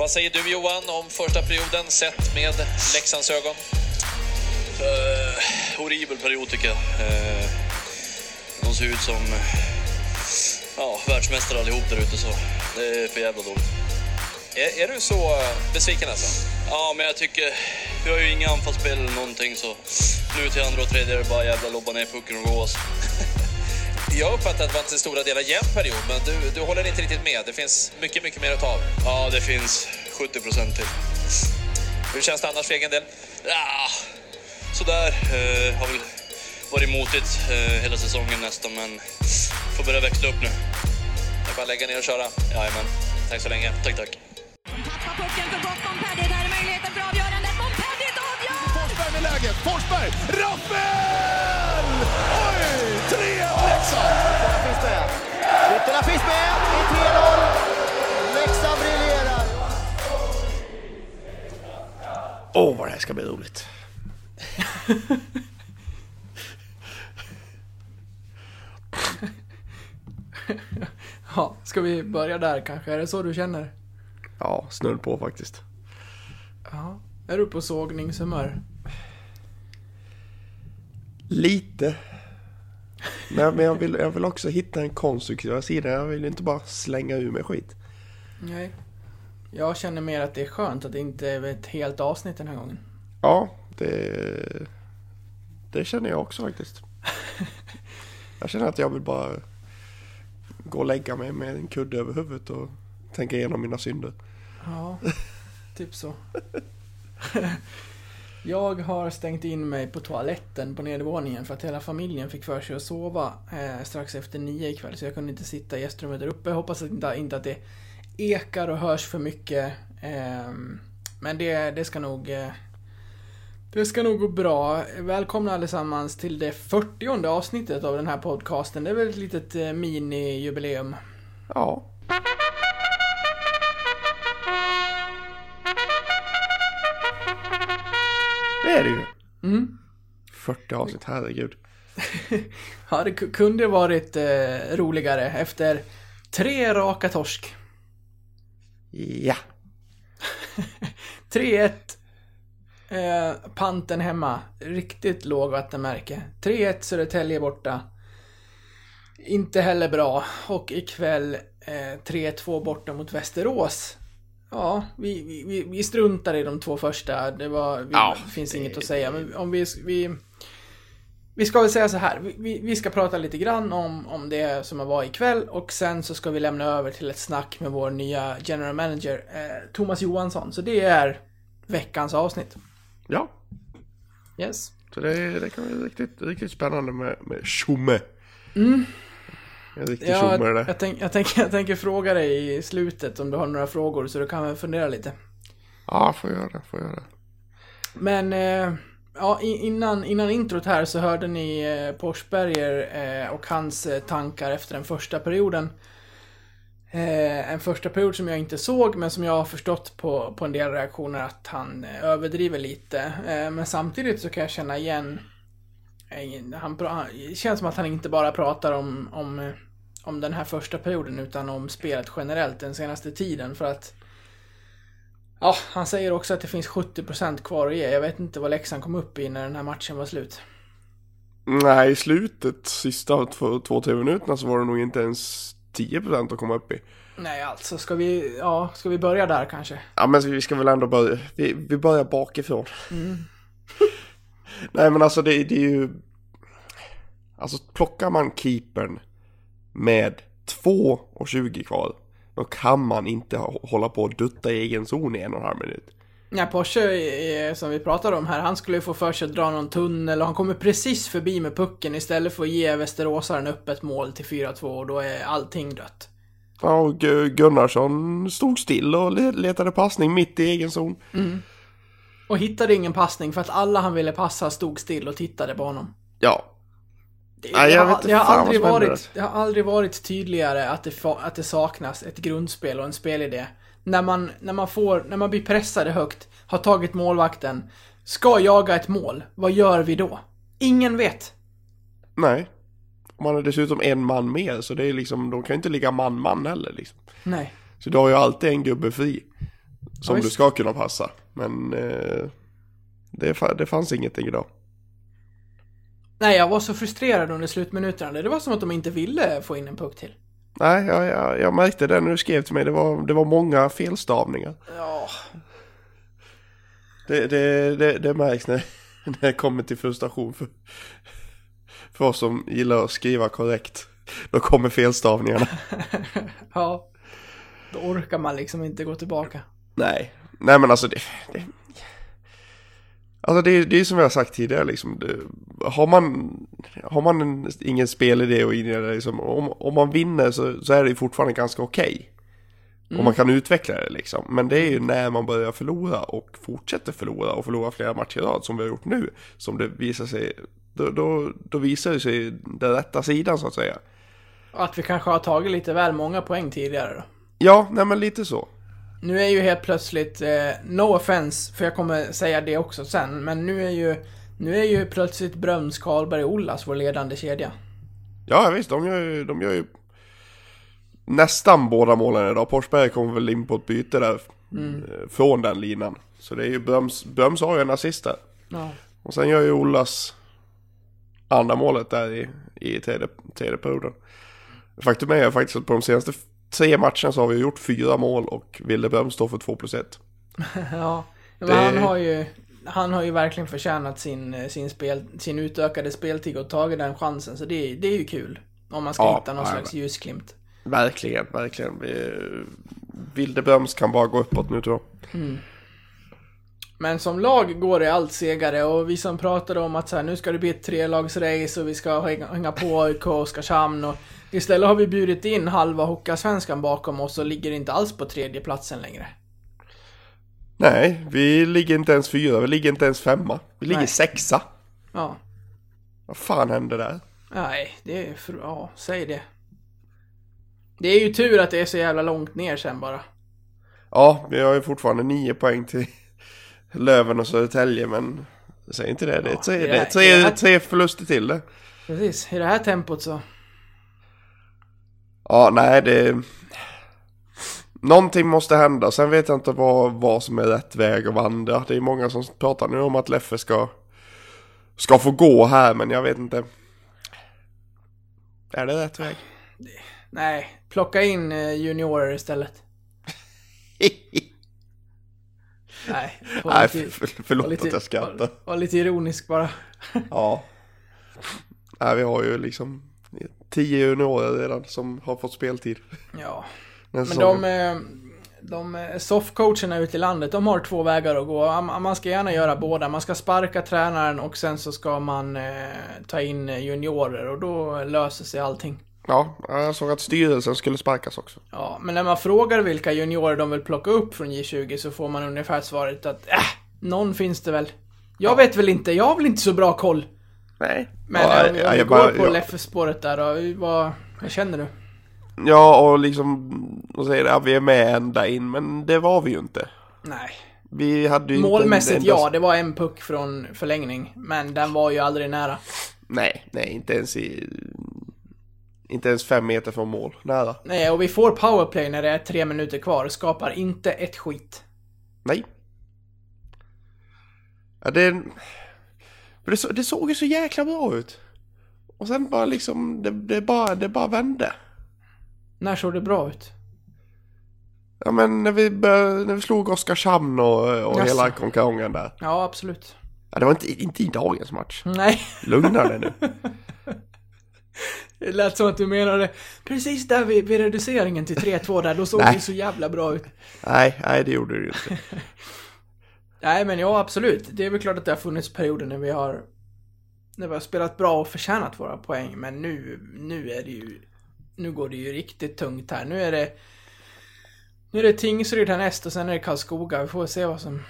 Vad säger du Johan om första perioden sett med Leksands ögon? Uh, horribel period tycker jag. Uh, de ser ut som ja, världsmästare allihop där ute så det är för jävla dåligt. Är, är, du så besviken alltså? Ja, men jag tycker vi har ju inga anfallsspel eller någonting så nu till andra och tredje är det bara jävla lobba ner pucken och gå alltså. Jag uppfattar att det var till stora delar jämn period, men du, du håller inte riktigt med. Det finns mycket, mycket mer att ta av. Ja, det finns 70 procent till. Hur känns det annars för egen del? Ja, sådär. Eh, har väl varit motigt eh, hela säsongen nästan, men får börja växla upp nu. Är bara lägga ner och köra. Jajamän. Tack så länge. Tack, tack. Tappar pucken för gott Montpellier. Där är möjligheten för avgörandet. Montpellier avgör! Forsberg med läget. Forsberg! Rappel! Ytterna finns med i 3-0. Leksand briljerar. Åh, oh, vad det här ska bli roligt. ja, ska vi börja där kanske? Är det så du känner? Ja, snudd på faktiskt. Ja. Är du på sågningshumör? Lite. Men, men jag, vill, jag vill också hitta en konstruktiv sida. Jag vill inte bara slänga ur mig skit. Nej. Jag känner mer att det är skönt att det inte är ett helt avsnitt den här gången. Ja, det, det känner jag också faktiskt. Jag känner att jag vill bara gå och lägga mig med en kudde över huvudet och tänka igenom mina synder. Ja, typ så. Jag har stängt in mig på toaletten på nedervåningen för att hela familjen fick för sig att sova eh, strax efter nio ikväll. Så jag kunde inte sitta i gästrummet där uppe. Jag hoppas att inte, inte att det ekar och hörs för mycket. Eh, men det, det ska nog... Eh, det ska nog gå bra. Välkomna allesammans till det 40 avsnittet av den här podcasten. Det är väl ett litet eh, mini-jubileum. Ja. Det är det ju. Mm. 40 avsnitt, herregud. ja, det kunde varit eh, roligare efter tre raka torsk. Ja. 3-1. Eh, panten hemma. Riktigt lågvattenmärke. 3-1 Södertälje borta. Inte heller bra. Och ikväll eh, 3-2 borta mot Västerås. Ja, vi, vi, vi struntar i de två första. Det var, vi, Ja, finns det- inget att säga. Men om vi, vi, vi ska väl säga så här. Vi- Vi, ska prata lite grann om, om det som har varit ikväll och sen så ska vi lämna över till ett snack med vår nya general manager eh, Thomas Johansson. Så det är veckans avsnitt. Ja. Yes. Så det, det kan bli riktigt, riktigt spännande med, med tjomme. En riktig Ja, tjomme jag, det. jag, tänk, jag, tänk, jag tänker fråga dig i slutet om du har några frågor så du kan väl fundera lite. Ja, får göra det, får göra det. Men eh, ja, innan, innan introt här så hörde ni eh, Porsberger eh, och hans eh, tankar efter den första perioden. Eh, en första period som jag inte såg men som jag har förstått på, på en del reaktioner att han eh, överdriver lite. Eh, men samtidigt så kan jag känna igen han, det känns som att han inte bara pratar om, om, om den här första perioden utan om spelet generellt den senaste tiden för att Ja, han säger också att det finns 70% kvar att ge. Jag vet inte vad Leksand kom upp i när den här matchen var slut. Nej, i slutet, sista två, två tre minuterna så var det nog inte ens 10% att komma upp i. Nej, alltså ska vi, ja, ska vi börja där kanske? Ja, men vi ska väl ändå börja, vi, vi börjar bakifrån. Nej, men alltså det, det är ju... Alltså plockar man keepern med 2 och 20 kvar, då kan man inte hå- hålla på och dutta i egen zon i en och en halv minut. Ja, Porsche som vi pratade om här, han skulle ju få för sig att dra någon tunnel och han kommer precis förbi med pucken istället för att ge Västeråsaren öppet mål till 4-2 och då är allting dött. Ja, och Gu- Gunnarsson stod still och le- letade passning mitt i egen zon. Och hittade ingen passning för att alla han ville passa stod still och tittade på honom. Ja, Det, Nej, jag har, vet inte det, har fan aldrig varit, det har aldrig varit tydligare att det, fa- att det saknas ett grundspel och en spelidé. När man, när man får, när man blir pressade högt, har tagit målvakten, ska jaga ett mål, vad gör vi då? Ingen vet. nej. Man är dessutom en man mer, så det är liksom, de kan ju inte ligga man-man heller liksom. Nej. Så du har ju alltid en gubbe fri. Som Ja, du ska kunna passa. Men eh, det, det fanns ingenting idag. Nej, jag var så frustrerad under slutminuterna. Det var som att de inte ville få in en puck till. Nej, jag, jag, jag märkte det när du skrev till mig. Det var, det var många felstavningar. Ja. Det, det, det, det märks när, när det kommer till frustration för, för oss som gillar att skriva korrekt. Då kommer felstavningarna. Ja. Då orkar man liksom inte gå tillbaka. Nej, nej men alltså det... det alltså det, det är som jag har sagt tidigare liksom. Det, har man, har man en, ingen spelidé och in liksom, om, om man vinner så, så är det fortfarande ganska okej. Och man kan utveckla det liksom. Men det är ju när man börjar förlora och fortsätter förlora och förlora flera matcher i rad som vi har gjort nu. Som det visar sig, då, då, då visar det sig den rätta sidan så att säga. Att vi kanske har tagit lite väl många poäng tidigare då. Ja, nej men lite så. Nu är ju helt plötsligt, eh, no offense, för jag kommer säga det också sen, men nu är ju, nu är ju plötsligt Bröms, Karlberg och Ollas vår ledande kedja. Ja visst, de gör ju, de gör ju nästan båda målen idag. Forsberg kom väl in på ett byte där eh, från den linan. Så det är ju Bröms, Bröms har ju en assist där. Ja. Och sen gör ju Ollas andra målet där i, i tredje, tredje perioden. Faktum är faktiskt att på de senaste tre matcherna så har vi gjort fyra mål och Wilde Bröms står för två plus ett. ja. Men Det- han har ju, han har ju verkligen förtjänat sin, eh, sin, spel, sin utökade speltid och tagit den chansen, så det, är- det är ju kul. Om man ska Ja, hitta någon nej, slags ljusglimt. Verkligen, verkligen. Vi- Wilde Bröms kan bara gå uppåt nu tror jag. Men som lag går det allt segare och vi som pratade om att så här, nu ska det bli ett trelagsrace och vi ska hänga, hänga på AIK och Oskarshamn och istället har vi bjudit in halva Hockeyallsvenskan bakom oss och ligger inte alls på tredje platsen längre. Nej, vi ligger inte ens fyra, vi ligger inte ens femma. Vi ligger Nej. sexa. Ja, Vad fan hände där? nej, det är för, ja, säg det. Det är ju tur att det är så jävla långt ner sen bara. Ja, vi har ju fortfarande nio poäng till Löven och Södertälje, men säg inte det. Det är tre, det är- det det tre, är- tre förluster till det. Precis, i det här tempot så. Ja, nej, det... Någonting måste hända. Sen vet jag inte vad, vad som är rätt väg att vandra. Det är många som pratar nu om att Leffe ska, ska få gå här, men jag vet inte. Är det rätt väg? Nej, plocka in eh, juniorer istället. Nej, nej, lite- för, förlåt lite- att jag skrattar. Var, var lite ironisk bara. Ja. Nej, vi har ju liksom tio juniorer redan som har fått speltid. Ja. Men de, eh, de eh, softcoacherna ute i landet, de har två vägar att gå. Man ska gärna göra båda. Man ska sparka tränaren och sen så ska man eh, ta in juniorer och då löser sig allting. Ja, jag såg att styrelsen skulle sparkas också. Ja, men när man frågar vilka juniorer de vill plocka upp från J20 så får man ungefär svaret att äh, någon finns det väl. Jag vet väl inte, jag har väl inte så bra koll. Nej. Men ja, om, vi- om ja, vi jag går bara- på ja. Leffe-spåret där då, vad, vad känner du? Ja, och liksom, och säger att vi är med ända in, men det var vi ju inte. Nej. Vi hade ju Målmässigt inte en enda- ja, det var en puck från förlängning. Men den var ju aldrig nära. Nej, nej, inte ens i... Inte ens fem meter från mål, nära. Nej, och vi får powerplay när det är tre minuter kvar. Skapar inte ett skit. Nej. Ja, det... Det, så, det såg ju så jäkla bra ut. Och sen bara liksom, det, det, bara, det bara vände. När såg det bra ut? Ja men när vi, när vi slog Oskarshamn och, och Jaså. hela konkarongen där. Ja, absolut. Ja, det var inte, inte i dagens match. Nej, Lugna dig nu. det lät som att du menade precis där vid, vid reduceringen till 3-2 där, då såg det så jävla bra ut. Nej, nej det gjorde det inte. Nej, men ja, absolut. Det är väl klart att det har funnits perioder när vi har när vi har spelat bra och förtjänat våra poäng, men nu, nu är det ju nu går det ju riktigt tungt här. Nu är det nu är det Tingsryd härnäst och sen är det Karlskoga. Vi får se vad som...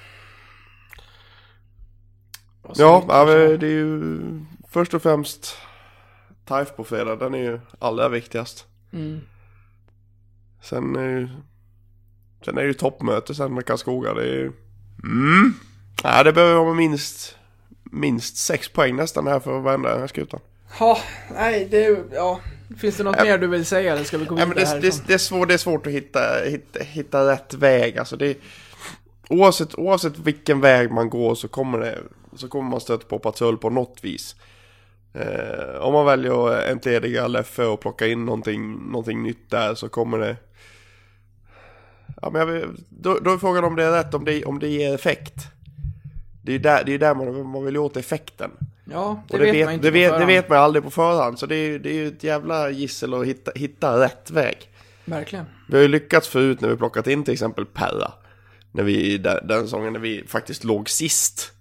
vad som Ja, ja, det är ju först och främst TIFE på fredag. Den är ju allra viktigast. Mm. Sen är ju, sen är det ju toppmöte sen med Karlskoga. Det är ju... Mm. Ja, det behöver vara minst, minst sex poäng nästan här för att vända den här skutan. Ja, nej, det... Ja. Finns det något Ja. mer du vill säga eller ska vi gå Ja, vidare men det, det, det, är svårt, det är svårt att hitta, hitta, hitta rätt väg. Alltså det, oavsett, oavsett vilken väg man går så kommer, det, så kommer man stöta på patrull på något vis. Eh, om man väljer att entlediga Leffe och plocka in någonting, någonting nytt där så kommer det... Ja, men vet- då, då är frågan om det är rätt, om det, om det ger effekt. Det är ju där, det är där man, man vill åt effekten. Ja, det, Och det, vet, vet, man inte det, på vet, det förhand. vet man aldrig på förhand, så det är, det är ju ett jävla gissel att hitta, hitta rätt väg. Verkligen. Vi har ju lyckats förut när vi plockat in till exempel Perra. När vi, den, den säsongen när vi faktiskt låg sist.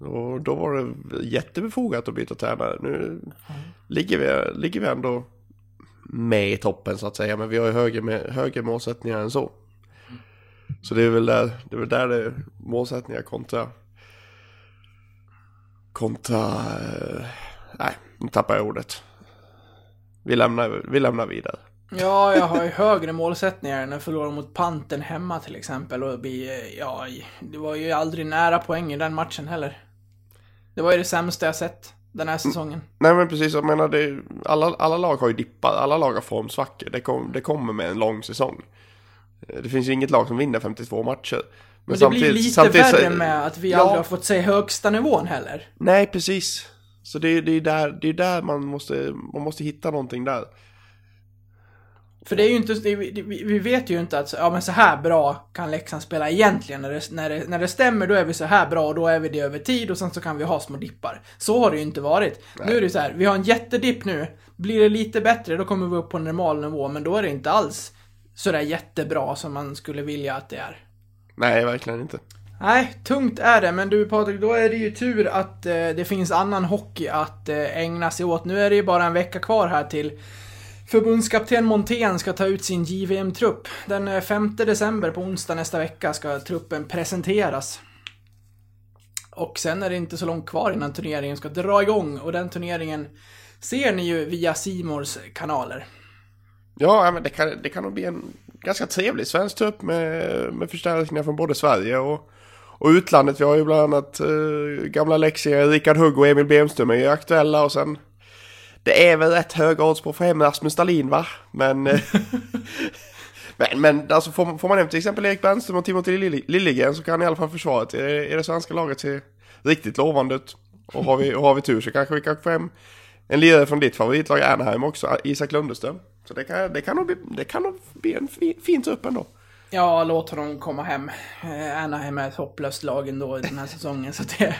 Och då var det jättebefogat att byta tränare. Nu ligger, vi, ligger vi ändå med i toppen så att säga. Men vi har ju högre, med, högre målsättningar än så. Så det är väl där det är, väl där det är målsättningar kontra... Kontra... eh, Nej, nu tappar jag ordet. Vi lämnar, vi lämnar vidare. Ja, jag har ju högre målsättningar än att förlora mot Panten hemma till exempel och bli, eh, ja, det var ju aldrig nära poäng i den matchen heller. Det var ju det sämsta jag sett den här säsongen. Nej men precis, jag menar det, alla, alla lag har ju dippar, alla lag har formsvackor. Det, kom, det kommer med en lång säsong. Eh, Det finns ju inget lag som vinner 52 matcher. Men det blir lite värre med att vi Ja. aldrig har fått se högsta nivån heller. Nej, precis. Så det, är- det är där, det är där man måste, man måste hitta någonting där. För det är ju inte, vi, vet ju inte att ja, men så här bra kan Leksand spela egentligen. När det, när, det, när det stämmer då är vi så här bra och då är vi det över tid och sen så kan vi ha små dippar. Så har det ju inte varit. Nu är det så här, vi har en jättedipp nu. Blir det lite bättre då kommer vi upp på normal nivå men då är det inte alls sådär jättebra som man skulle vilja att det är. Nej, verkligen inte. Nej, tungt är det, men du Patrik, då är det ju tur att eh, det finns annan hockey att eh, ägna sig åt. Nu är det ju bara en vecka kvar här till förbundskapten Montén ska ta ut sin JVM-trupp. Den eh, 5 december på onsdag nästa vecka ska truppen presenteras. Och sen är det inte så långt kvar innan turneringen ska dra igång och den turneringen ser ni ju via Simors kanaler. Ja, men det kan, det kan nog bli en ganska trevlig svensk trupp med, med förstärkningar från både Sverige och, och utlandet. Vi har ju bland annat eh, gamla Leksand, Rickard Hugg och Emil Bemström är ju aktuella och sen det är väl rätt höga odds på att få hem Rasmus Dahlin va? Men, eh, men, men alltså får, får man hem till exempel Erik Brännström och Timothy Liljegren så kan i alla fall försvaret i i det svenska laget se riktigt lovande ut. Och har vi, och har vi tur så kanske vi kan få hem en lirare från ditt favoritlag Anaheim också, Isak Lundeström. Så det kan, det kan, nog, bli, det kan nog bli en fin, fin trupp ändå. Ja, låt honom komma hem. Eh, Anaheim är ett hopplöst lag ändå i den här säsongen, så det...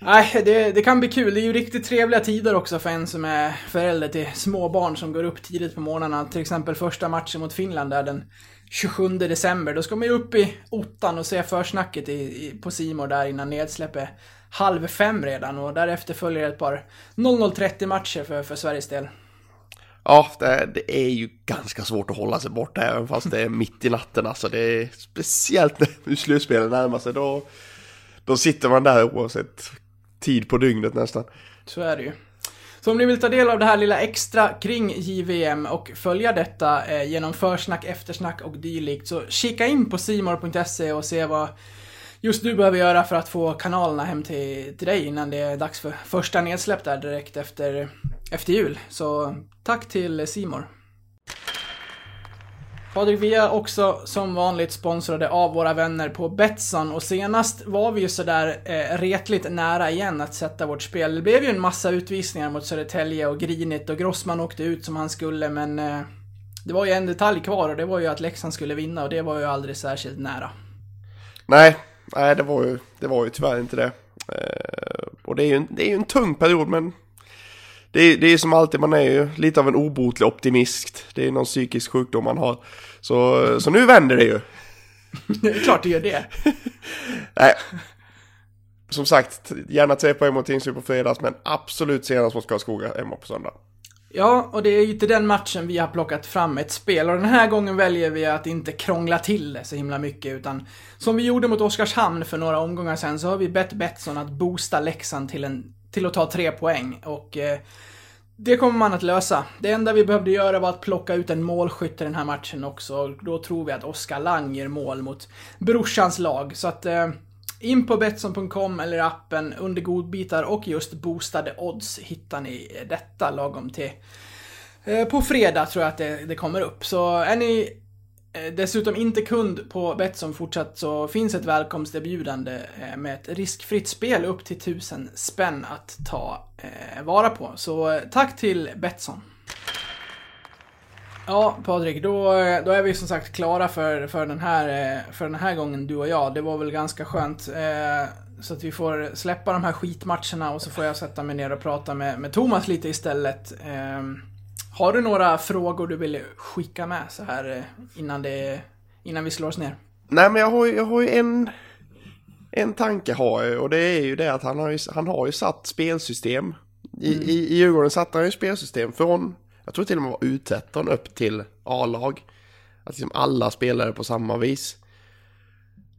Nej, det, det kan bli kul. Det är ju riktigt trevliga tider också för en som är förälder till småbarn som går upp tidigt på morgnarna. Till exempel första matchen mot Finland där den 27 december. Då ska man ju upp i ottan och se försnacket i, i, på Simor där innan nedsläpp är halv fem redan. Och därefter följer ett par 00.30 matcher för, för Sveriges del. Ja, det, det är ju ganska svårt att hålla sig borta även fast det är mitt i natten. Alltså det är speciellt när slutspelet närmar sig. Då, då sitter man där oavsett tid på dygnet nästan. Så är det ju. Så om ni vill ta del av det här lilla extra kring JVM och följa detta eh, genom försnack, eftersnack och dylikt så kika in på simor.se och se vad just du behöver göra för att få kanalerna hem till, till dig innan det är dags för första nedsläpp där direkt efter, efter jul. Så tack till Simor. Patrik, vi är också som vanligt sponsrade av våra vänner på Betsson och senast var vi ju sådär eh, retligt nära igen att sätta vårt spel. Det blev ju en massa utvisningar mot Södertälje och Grinit och Grossman åkte ut som han skulle men eh, det var ju en detalj kvar och det var ju att Leksand skulle vinna och det var ju aldrig särskilt nära. Nej, nej det, var ju, det var ju tyvärr inte det. Eh, och det är ju det är ju en tung period men det är, det är som alltid, man är ju lite av en obotlig optimist. Det är någon psykisk sjukdom man har. Så, så nu vänder det ju. det är klart det gör det. Nej. Som sagt, gärna tre poäng mot Tingsryd på fredags, men absolut senast mot Karlskoga hemma på söndag. Ja, och det är ju till den matchen vi har plockat fram ett spel och den här gången väljer vi att inte krångla till det så himla mycket utan som vi gjorde mot Oskarshamn för några omgångar sen så har vi bett Betsson att boosta Leksand till, en, till att ta tre poäng och eh, det kommer man att lösa. Det enda vi behövde göra var att plocka ut en målskytt i den här matchen också och då tror vi att Oskar Lang gör mål mot brorsans lag så att eh, in på Betsson.com eller appen under godbitar och just boostade odds hittar ni detta lagom till eh, på fredag tror jag att det, det kommer upp. Så är ni Eh, dessutom inte kund på Betsson fortsatt så finns ett välkomsterbjudande eh, med ett riskfritt spel upp till 1000 spänn att ta eh, vara på. Så tack till Betsson. Ja, Patrik, då, då är vi som sagt klara för, för, den här, för den här gången, du och jag. Det var väl ganska skönt. Så att vi får släppa de här skitmatcherna och så får jag sätta mig ner och prata med, med Thomas lite istället. Ehm, har du några frågor du vill skicka med så här eh, innan, det, innan vi slår oss ner? Nej, men jag har, ju- jag har ju en, en tanke har jag och det är ju det att han har ju, han har ju satt spelsystem. I, i, I Djurgården satte han ju spelsystem från, jag tror till och med var U13 upp till A-lag. Att liksom alla spelare på samma vis.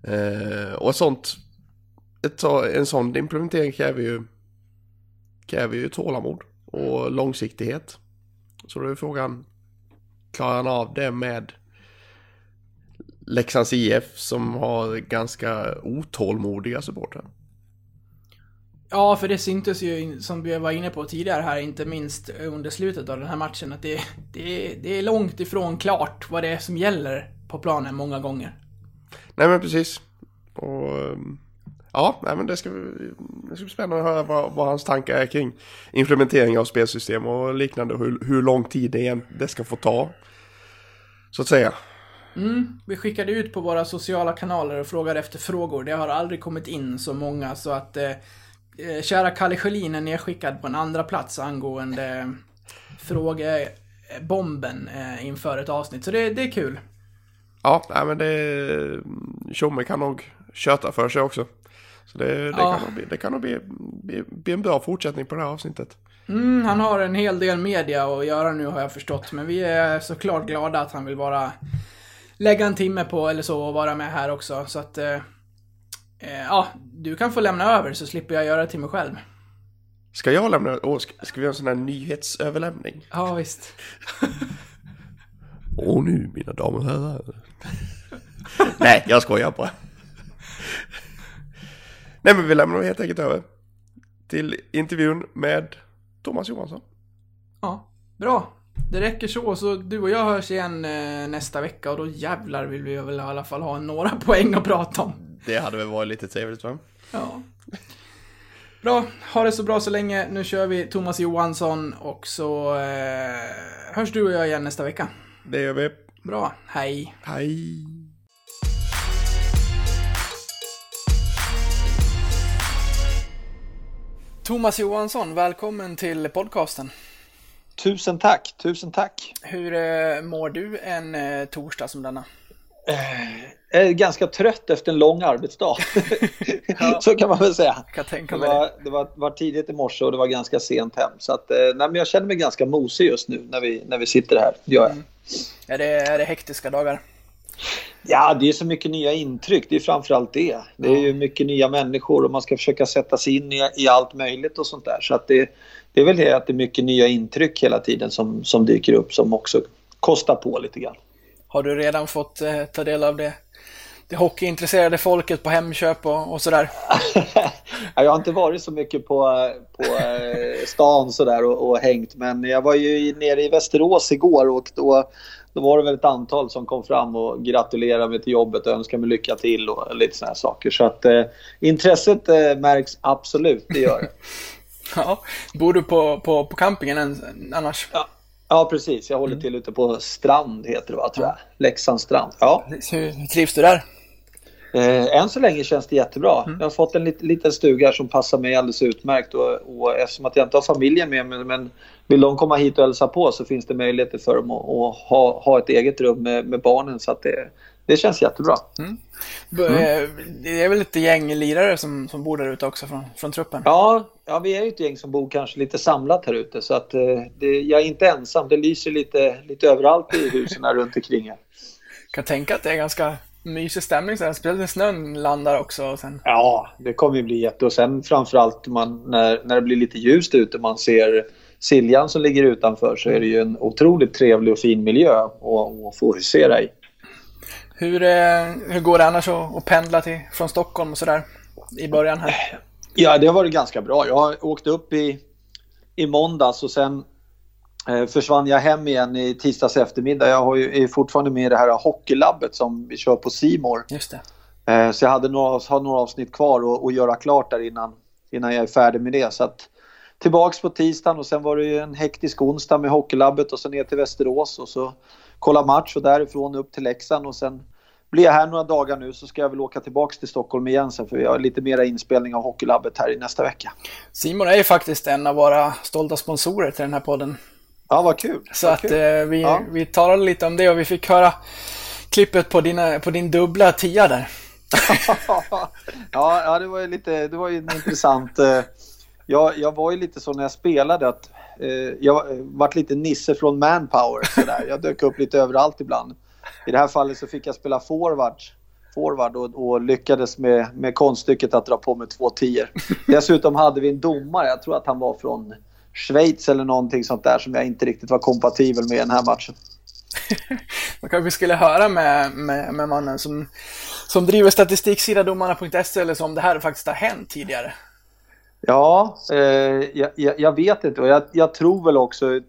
Eh, och sånt, ett, en sån implementering kräver ju, kräver ju tålamod och långsiktighet. Så då är frågan, klarar han av det med Leksands IF som har ganska otålmodiga supportrar. Ja, för det syntes ju, som vi var inne på tidigare här, inte minst under slutet av den här matchen, att det, det, det är långt ifrån klart vad det är som gäller på planen många gånger. Nej men precis. Och ehm, ja, nej, men det ska, det ska bli spännande att höra vad, vad hans tankar är kring implementering av spelsystem och liknande. Hur, hur lång tid det, det ska få ta. Så att säga. Vi skickade ut på våra sociala kanaler och frågade efter frågor. Det har aldrig kommit in så många så att eh, eh, kära Kalle Sjölin är nedskickad på en andra plats angående frågebomben eh, inför ett avsnitt. Så det, det är kul. Ja, nej, men det... Tjomme kan nog köta för sig också. Så det, det Ja. kan nog, bli, det kan nog bli, bli, bli en bra fortsättning på det här avsnittet. Mm, han har en hel del media att göra nu har jag förstått. Men vi är såklart glada att han vill vara... Lägga en timme på eller så och vara med här också. Så att... Eh, eh, ja, du kan få lämna över så slipper jag göra det till mig själv. Ska jag lämna... Åh, ska, ska vi göra en sån här nyhetsöverlämning? Ja, visst. Och nu mina damer och herrar. Nej, jag skojar bara. Nej men vi lämnar helt enkelt över till intervjun med Thomas Johansson. Ja, bra. Det räcker så, så du och jag hörs igen eh, nästa vecka och då jävlar vill vi väl i alla fall ha några poäng att prata om. Det hade väl varit lite trevligt va? Ja. Bra, ha det så bra så länge. Nu kör vi Thomas Johansson och så eh, hörs du och jag igen nästa vecka. Det gör vi. Bra, hej. Hej. Thomas Johansson, välkommen till podcasten. Tusen tack, tusen tack. Hur eh, mår du en eh, torsdag som denna? Jag är ganska trött efter en lång arbetsdag. Så kan man väl säga. Jag kan tänka Det mig det. var, det var, var tidigt i morse och det var ganska sent hem. Så att, eh, nej, men jag känner mig ganska mosig just nu när vi, när vi sitter här. Gör jag. Är det, är det hektiska dagar? Ja, det är så mycket nya intryck. Det är framförallt det. Det är ju mycket nya människor och man ska försöka sätta sig in i, i allt möjligt och sånt där. Så att det, det är väl det att det är mycket nya intryck hela tiden som, som dyker upp som också kostar på lite grann. Har du redan fått eh, ta del av det, det hockeyintresserade folket på Hemköp och, och sådär? Ja, jag har inte varit så mycket på, på eh, stan sådär och, och hängt men jag var ju nere i Västerås igår och då, då var det väl ett antal som kom fram och gratulerade mig till jobbet och önskade mig lycka till och lite sådana saker. Så att eh, intresset eh, märks absolut, det gör det. Ja. Bor du på, på, på campingen än, annars? Ja, ja precis. Jag håller till ute på Strand heter det va, tror jag. Leksands strand. Ja. Hur, trivs du där? Eh, än så länge känns det jättebra. Jag har fått en lit, liten stuga som passar mig alldeles utmärkt och, och eftersom att jag inte har familjen med mig men vill de komma hit och hälsa på så finns det möjligheter för dem att, att ha, ha ett eget rum med, med barnen så att det, det känns jättebra. B- eh, Det är väl lite gäng lirare som, som bor där ute också från, från truppen? Ja, ja, vi är ju ett gäng som bor kanske lite samlat här ute så att eh, det, jag är inte ensam. Det lyser lite, lite överallt i husen här runt omkring här. kan tänka att det är ganska mysig stämning. Speciellt när snön landar också. Och sen... Ja, det kommer ju bli jätte... Och sen framförallt man, när, när det blir lite ljust ute man ser Siljan som ligger utanför så är det ju en otroligt trevlig och fin miljö att, få husera i. Hur, eh, hur går det annars att, att pendla till, från Stockholm och sådär? I början här. Ja, det har varit ganska bra. Jag åkte upp i, i måndags och sen eh, försvann jag hem igen i tisdags eftermiddag. Jag har ju, är fortfarande med i det här hockeylabbet som vi kör på Simor. Just det. Eh, Så jag hade några, har några avsnitt kvar att, att göra klart där innan, innan jag är färdig med det. Så att, tillbaks på tisdagen och sen var det ju en hektisk onsdag med hockeylabbet och så ner till Västerås och så kolla match och därifrån upp till Leksand och sen blir jag här några dagar nu så ska jag väl åka tillbaks till Stockholm igen sen för vi har lite mera inspelning av hockeylabbet här i nästa vecka. Simon är ju faktiskt en av våra stolta sponsorer till den här podden. Ja, vad kul! Så vad att kul. eh, vi, Ja. vi talade lite om det och vi fick höra klippet på, dina, på din dubbla tia där. ja, ja, det var ju lite, det var ju en intressant... Jag, jag var ju lite så när jag spelade att eh, jag vart lite Nisse från Manpower. Så där. Jag dök upp lite överallt ibland. I det här fallet så fick jag spela forward, forward och, och lyckades med, med konststycket att dra på mig två tior. Dessutom hade vi en domare, jag tror att han var från Schweiz eller någonting sånt där som jag inte riktigt var kompatibel med i den här matchen. Man kanske skulle höra med, med, med mannen som, som driver statistiksidadomarna.se eller som om det här faktiskt har hänt tidigare. Ja, eh, jag, jag, vet inte och jag, jag tror väl också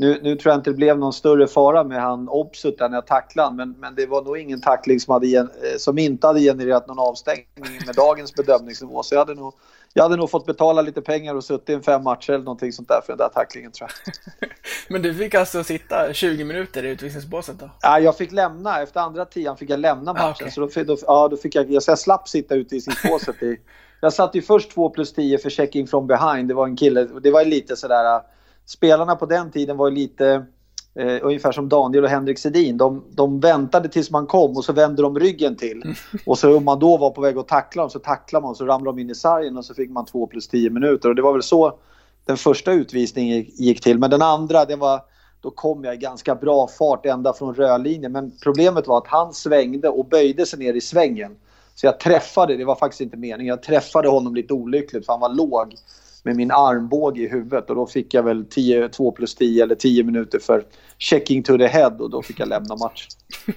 nu, nu tror jag inte det blev någon större fara med han Obsut när jag tacklade han, men, men det var nog ingen tackling som, hade eh, som inte hade genererat någon avstängning med dagens bedömningsnivå. Så jag hade, nog, jag hade nog fått betala lite pengar och suttit i fem matcher eller någonting sånt där för den där tacklingen tror jag. Men du fick alltså sitta 20 minuter i utvisningsbåset då? Ja, jag fick lämna, efter andra tian fick jag lämna matchen. Ah, okej. Så då, då, ja, då fick jag, så jag slapp sitta i sittbåset. I, jag satt ju först 2 plus 10 för checking from behind. Det var en kille, det var lite sådär, äh, spelarna på den tiden var lite eh, ungefär som Daniel och Henrik Sedin. De, de väntade tills man kom och så vände de ryggen till. Och så om man då var på väg att tackla dem så tacklade man så ramlade de in i sargen och så fick man 2 plus 10 minuter. Och det var väl så den första utvisningen gick- gick till. Men den andra, det var, då kom jag i ganska bra fart ända från rödlinjen. Men problemet var att han svängde och böjde sig ner i svängen. Så jag träffade, det var faktiskt inte meningen, jag träffade honom lite olyckligt för han var låg med min armbåge i huvudet och då fick jag väl 10, 2 plus 10 eller 10 minuter för checking to the head och då fick jag lämna matchen.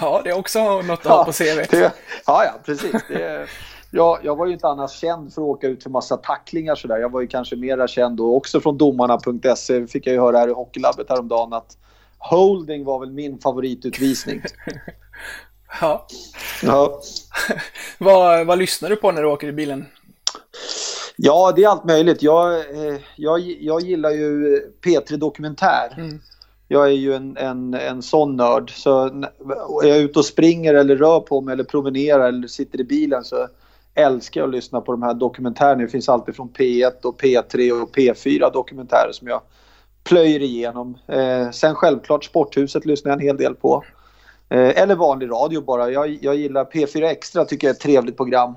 Ja, det är också något att ha på CVt. det, ja, ja, precis. Det, jag, jag var ju inte annars känd för att åka ut för massa tacklingar sådär. Jag var ju kanske mera känd då också från domarna.se. fick jag ju höra här i Hockeylabbet häromdagen att holding var väl min favoritutvisning. Ja. Ja. Vad, vad lyssnar du på när du åker i bilen? Ja, det är allt möjligt. Jag, eh, jag, jag gillar ju P3 Dokumentär. Mm. Jag är ju en, en, en sån nörd. Så är jag ute och springer eller rör på mig eller promenerar eller sitter i bilen så älskar jag att lyssna på de här dokumentärerna. Det finns alltid från P1 och P3 och P4 dokumentärer som jag plöjer igenom. Eh, sen självklart Sporthuset lyssnar jag en hel del på. Eh, eller vanlig radio bara. Jag, jag gillar P4 Extra tycker jag är ett trevligt program.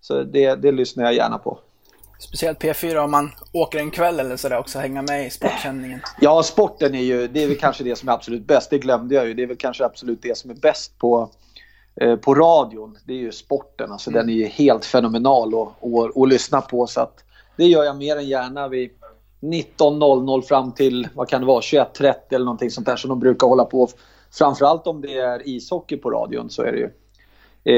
Så det, det lyssnar jag gärna på. Speciellt P4 om man åker en kväll eller sådär också, hänga med i sportsändningen. Ja, sporten är ju, det är väl kanske det som är absolut bäst. Det glömde jag ju. Det är väl kanske absolut det som är bäst på, eh, på radion. Det är ju sporten. Alltså den är ju helt fenomenal att, att, att lyssna på. Så att det gör jag mer än gärna vid 19.00 fram till, vad kan det vara, 21.30 eller någonting sånt där som de brukar hålla på. Framförallt om det är ishockey på radion så är det ju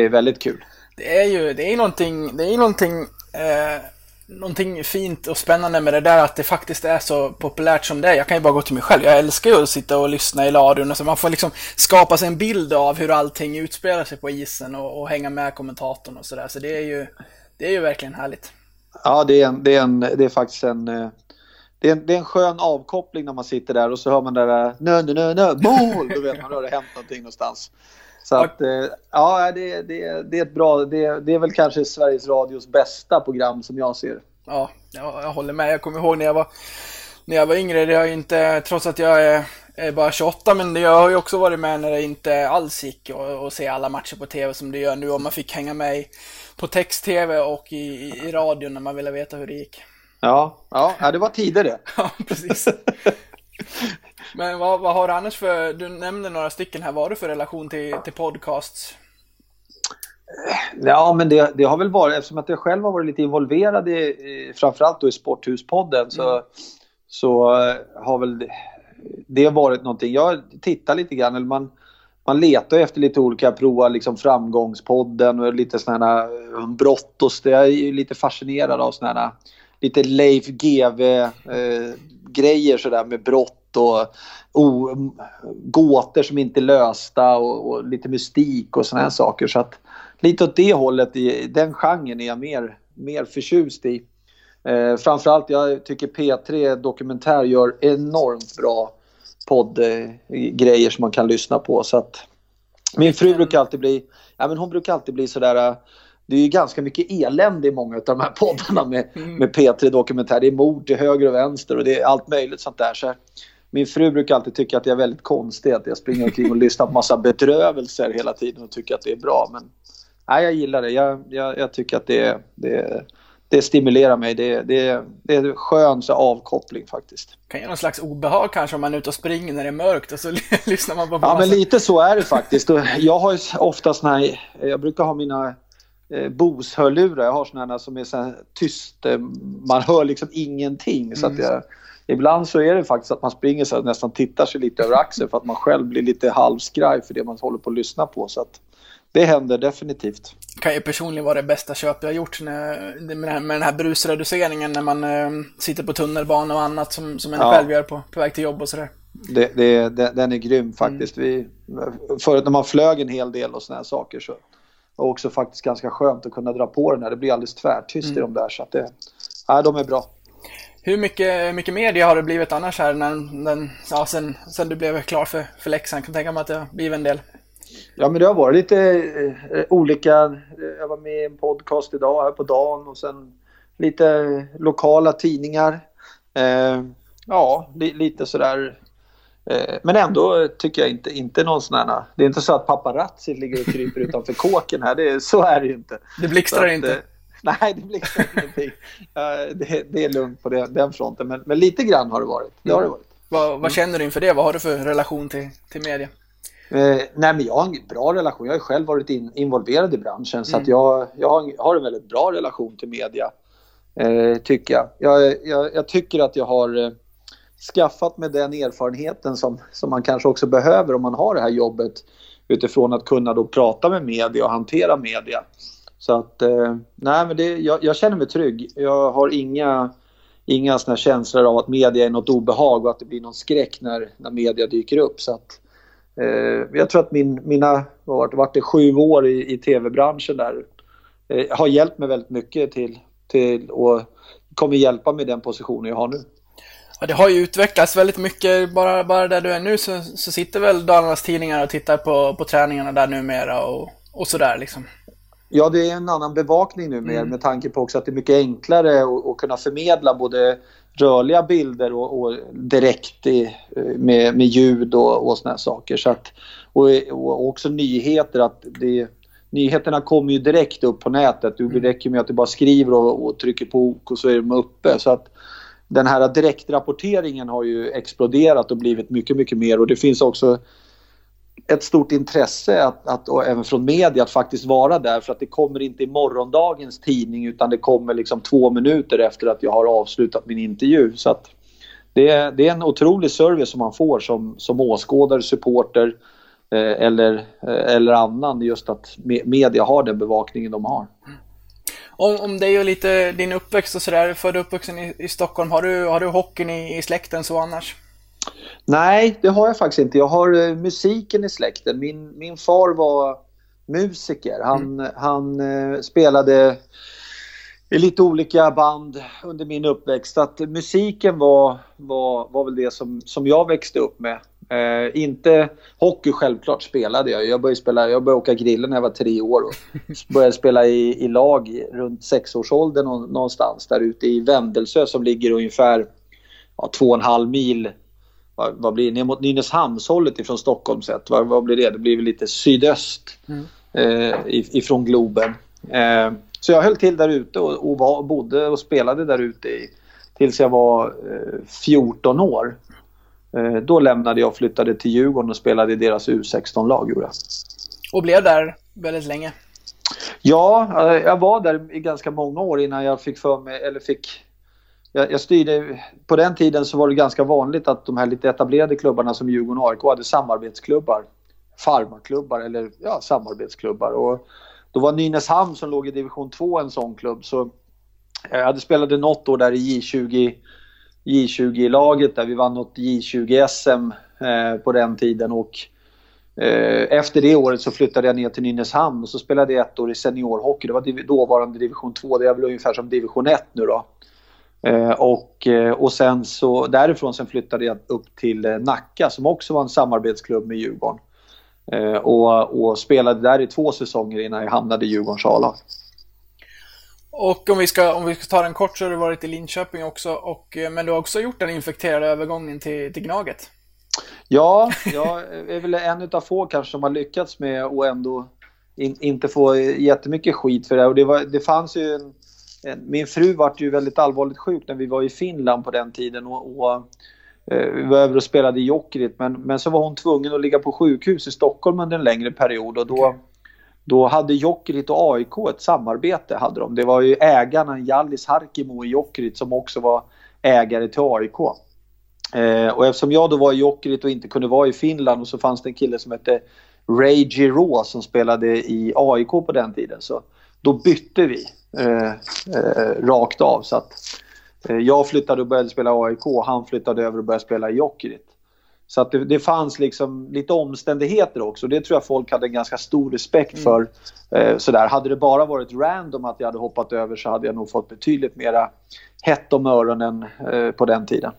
eh, väldigt kul. Det är ju, det är någonting, det är någonting, eh, någonting fint och spännande med det där att det faktiskt är så populärt som det är. Jag kan ju bara gå till mig själv. Jag älskar ju att sitta och lyssna i radion. Alltså man får liksom skapa sig en bild av hur allting utspelar sig på isen och, och hänga med kommentatorn och sådär. Så det är ju, det är ju verkligen härligt. Ja, det är, en, det är, en, det är faktiskt en, eh, det är en... Det är en skön avkoppling när man sitter där och så hör man det där nö, nö, nö, nö, mål! Då vet man att det har hänt någonting någonstans. Så att, eh, ja, det, det, det är ett bra, det, det är väl kanske Sveriges Radios bästa program som jag ser. Ja, jag, jag håller med. Jag kommer ihåg när jag var, när jag var yngre. Det har inte, trots att jag är, är bara 28, men jag har ju också varit med när det inte alls gick att se alla matcher på TV som det gör nu. Och man fick hänga med i, på text-TV och i, i, i radion när man ville veta hur det gick. Ja, ja, det var tider det. Ja, precis. Men vad, vad har du annars för, du nämnde några stycken här, vad har du för relation till, till podcasts? Ja, men det, det har väl varit, eftersom att jag själv har varit lite involverad i, i framförallt då i Sporthuspodden så, så eh, har väl det, det varit någonting. Jag tittar lite grann, eller man, man letar efter lite olika, provar liksom framgångspodden och lite sådana här eh, brottos. Jag är ju lite fascinerad av sådana här lite Leif GW-grejer eh, sådär med brott och oh, gåtor som inte är lösta och, och lite mystik och sådana här saker. Så att lite åt det hållet, i den genren är jag mer, mer förtjust i. Eh, framförallt, jag tycker P3 Dokumentär gör enormt bra poddgrejer eh, som man kan lyssna på. Så att, min fru brukar alltid bli, ja, men hon brukar alltid bli sådär eh, det är ju ganska mycket elände i många av de här poddarna med, Mm. med P3 Dokumentär. Det är mord till höger och vänster och det är allt möjligt sånt där. Så min fru brukar alltid tycka att jag är väldigt konstig att jag springer omkring och lyssnar på massa bedrövelser hela tiden och tycker att det är bra. Men nej, jag gillar det. Jag, jag, jag tycker att det, det, det stimulerar mig. Det, det, det är skön så avkoppling faktiskt. Kan ge någon slags obehag kanske om man är ute och springer när det är mörkt och så lyssnar man på Ja, men lite så är det faktiskt. Jag har ju ofta såna här, jag brukar ha mina eh, Bose-hörlurar. Jag har här som är så här tyst, eh, man hör liksom ingenting. Så att jag, ibland så är det faktiskt att man springer så här, nästan tittar sig lite över axeln för att man själv blir lite halvskraj för det man håller på att lyssna på. Så att det händer definitivt. kan ju personligen vara det bästa köp jag har gjort när, med, den här, brusreduceringen när man eh, sitter på tunnelbana och annat som, som en Ja. själv gör på, på väg till jobb och sådär. Det, det, det, den är grym faktiskt. Vi, förut när man flög en hel del och såna här saker så det också faktiskt ganska skönt att kunna dra på den här. Det blir alldeles tvärtyst i de där. Så att det, ja, de är bra. Hur mycket, mycket media har det blivit annars här när, den, ja, sen, sen du blev klar för, för? Jag kan tänka mig att det har blivit en del. Ja, men det har varit lite eh, olika. Jag var med i en podcast idag här på dagen och sen lite lokala tidningar. Eh, ja, li, lite sådär. Eh, men ändå tycker jag inte, inte någon sån här... Det är inte så att paparazzi ligger och kryper utanför kåken här. Det, så är det ju inte. Det blixtrar att, inte. eh, Nej, det blixtrar ingenting. Det, det är lugnt på det, den fronten. Men, men lite grann har det varit. Det har det varit. Vad, vad känner du inför det? Vad har du för relation till, till media? Eh, nej men jag har en bra relation. Jag har själv varit in, involverad i branschen så att jag, jag har, har en väldigt bra relation till media. Eh, tycker jag. Jag, jag. jag tycker att jag har eh, skaffat mig den erfarenheten som, som man kanske också behöver om man har det här jobbet utifrån att kunna då prata med media och hantera media. Så att, eh, nej men det, jag, jag känner mig trygg. Jag har inga, inga såna känslor av att media är något obehag och att det blir någon skräck när, när media dyker upp. Så att, Eh, jag tror att min, mina, vad var det, vart det sju år i, i tv-branschen där, eh, har hjälpt mig väldigt mycket till, till och kommer hjälpa mig i den positionen jag har nu. Ja, det har ju utvecklats väldigt mycket. Bara, bara där du är nu så, så sitter väl Dalarnas tidningar och tittar på, på träningarna där numera och, och sådär liksom. Ja, det är en annan bevakning nu med, med tanke på också att det är mycket enklare att, att kunna förmedla både rörliga bilder och, och direkt i, med, med ljud och, och såna saker. Så att, och, och också nyheter. att det, Nyheterna kommer ju direkt upp på nätet. Det räcker med att du bara skriver och, och trycker på OK och så är de uppe. Så att den här direktrapporteringen har ju exploderat och blivit mycket, mycket mer. Och det finns också ett stort intresse att, att, och även från media att faktiskt vara där för att det kommer inte i morgondagens tidning utan det kommer liksom två minuter efter att jag har avslutat min intervju. Så att det, är, det är en otrolig service som man får som, som åskådare, supporter eh, eller, eh, eller annan just att me, media har den bevakningen de har. Om, om är ju lite din uppväxt och sådär, född och uppvuxen i, i Stockholm, har du, har du hockeyn i, i släkten så annars? Nej, det har jag faktiskt inte. Jag har eh, musiken i släkten. Min, min far var musiker. Han, han eh, spelade i lite olika band under min uppväxt. Så Att musiken var, var, var väl det som, som jag växte upp med. Eh, inte hockey självklart spelade jag. Jag började, spela, jag började åka grillen när jag var tre år och började spela i, i lag runt sexårsåldern nå- någonstans där ute i Vändelsö som ligger ungefär ja, två och en halv mil vad, vad blir det, ner mot Nynäshamnshållet ifrån Stockholm sett. Vad, vad blir det? Det blir väl lite sydöst eh, if- ifrån Globen. Eh, så jag höll till där ute och, och var, bodde och spelade där ute tills jag var eh, 14 år. Eh, då lämnade jag och flyttade till Djurgården och spelade i deras U16-lag. gjorde jag. Och blev där väldigt länge. Ja, eh, jag var där i ganska många år innan jag fick för mig, eller fick... Jag, jag styrde, på den tiden så var det ganska vanligt att de här lite etablerade klubbarna som Djurgården och AIK hade samarbetsklubbar. Farmaklubbar eller ja, samarbetsklubbar. Och då var Nynäshamn som låg i division 2 en sån klubb. Så Jag hade spelade något år där i J20, J20-laget där vi vann något J20-SM eh, på den tiden och eh, efter det året så flyttade jag ner till Nynäshamn och så spelade jag ett år i seniorhockey. Det var div dåvarande division 2, det är väl ungefär som division 1 nu då. Eh, och, eh, och sen så därifrån sen flyttade jag upp till eh, Nacka som också var en samarbetsklubb med Djurgården. Eh, och, och spelade där i två säsonger innan jag hamnade i Djurgårdens A-lag. Och om vi, ska, om vi ska ta den kort så har du varit i Linköping också, och, eh, men du har också gjort den infekterade övergången till, till Gnaget. Ja, jag är väl en av få kanske som har lyckats med att ändå in, inte få jättemycket skit för det. Och det, var, det fanns ju en, en, min fru vart ju väldigt allvarligt sjuk när vi var i Finland på den tiden. Och, och eh, vi var över och spelade i Jokerit men, men så var hon tvungen att ligga på sjukhus i Stockholm under en längre period och då, då hade Jokerit och AIK ett samarbete. Hade de. Det var ju ägarna Jallis Harkimo i Jokerit som också var ägare till AIK. Eh, och eftersom jag då var i Jokerit och inte kunde vara i Finland och så fanns det en kille som hette Ray Giro som spelade i AIK på den tiden. Så då bytte vi eh, eh, rakt av. Så att, eh, jag flyttade och började spela AIK han flyttade över och började spela i Jokerit. Så att det, det, fanns liksom lite omständigheter också. Det tror jag folk hade en ganska stor respekt för. Mm. sådär. Hade det bara varit random att jag hade hoppat över så hade jag nog fått betydligt mera hett om öronen eh, på den tiden.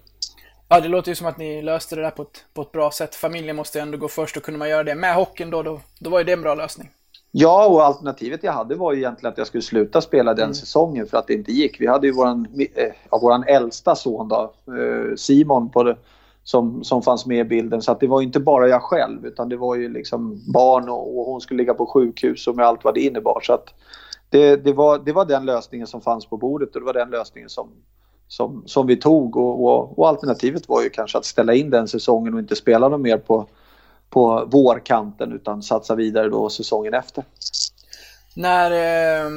Ja, det låter ju som att ni löste det där på ett, på ett bra sätt. Familjen måste ändå gå först och kunde man göra det med hockeyn då, då, då var ju det en bra lösning. Ja, och alternativet jag hade var ju egentligen att jag skulle sluta spela den mm. säsongen för att det inte gick. Vi hade ju våran, eh, våran äldsta son då, eh, Simon, på som, som fanns med i bilden. Så att det var ju inte bara jag själv utan det var ju liksom barn och, och hon skulle ligga på sjukhus och med allt vad det innebar. Så att det, det, var, det var den lösningen som fanns på bordet och det var den lösningen som, som, som vi tog och, och, och, alternativet var ju kanske att ställa in den säsongen och inte spela något mer på, på vårkanten utan satsa vidare då säsongen efter. När, eh,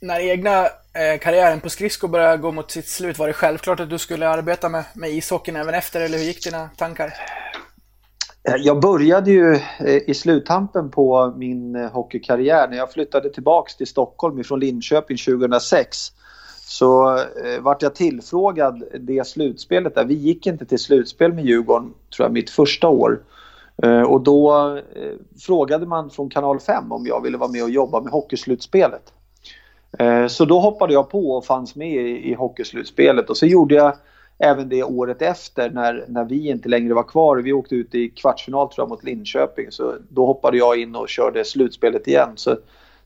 när egna Eh, karriären på skridsko började gå mot sitt slut, var det självklart att du skulle arbeta med, med ishockeyn även efter eller hur gick dina tankar? Eh, jag började ju eh, i sluttampen på min hockeykarriär när jag flyttade tillbaks till Stockholm ifrån Linköping 2006 så eh, vart jag tillfrågad det slutspelet där. Vi gick inte till slutspel med Djurgården, tror jag, mitt första år. Eh, och då eh, frågade man från kanal 5 om jag ville vara med och jobba med hockeyslutspelet. Eh, så då hoppade jag på och fanns med i, i hockeyslutspelet och så gjorde jag även det året efter när, när vi inte längre var kvar. Vi åkte ut i kvartsfinal tror jag mot Linköping så då hoppade jag in och körde slutspelet igen. Så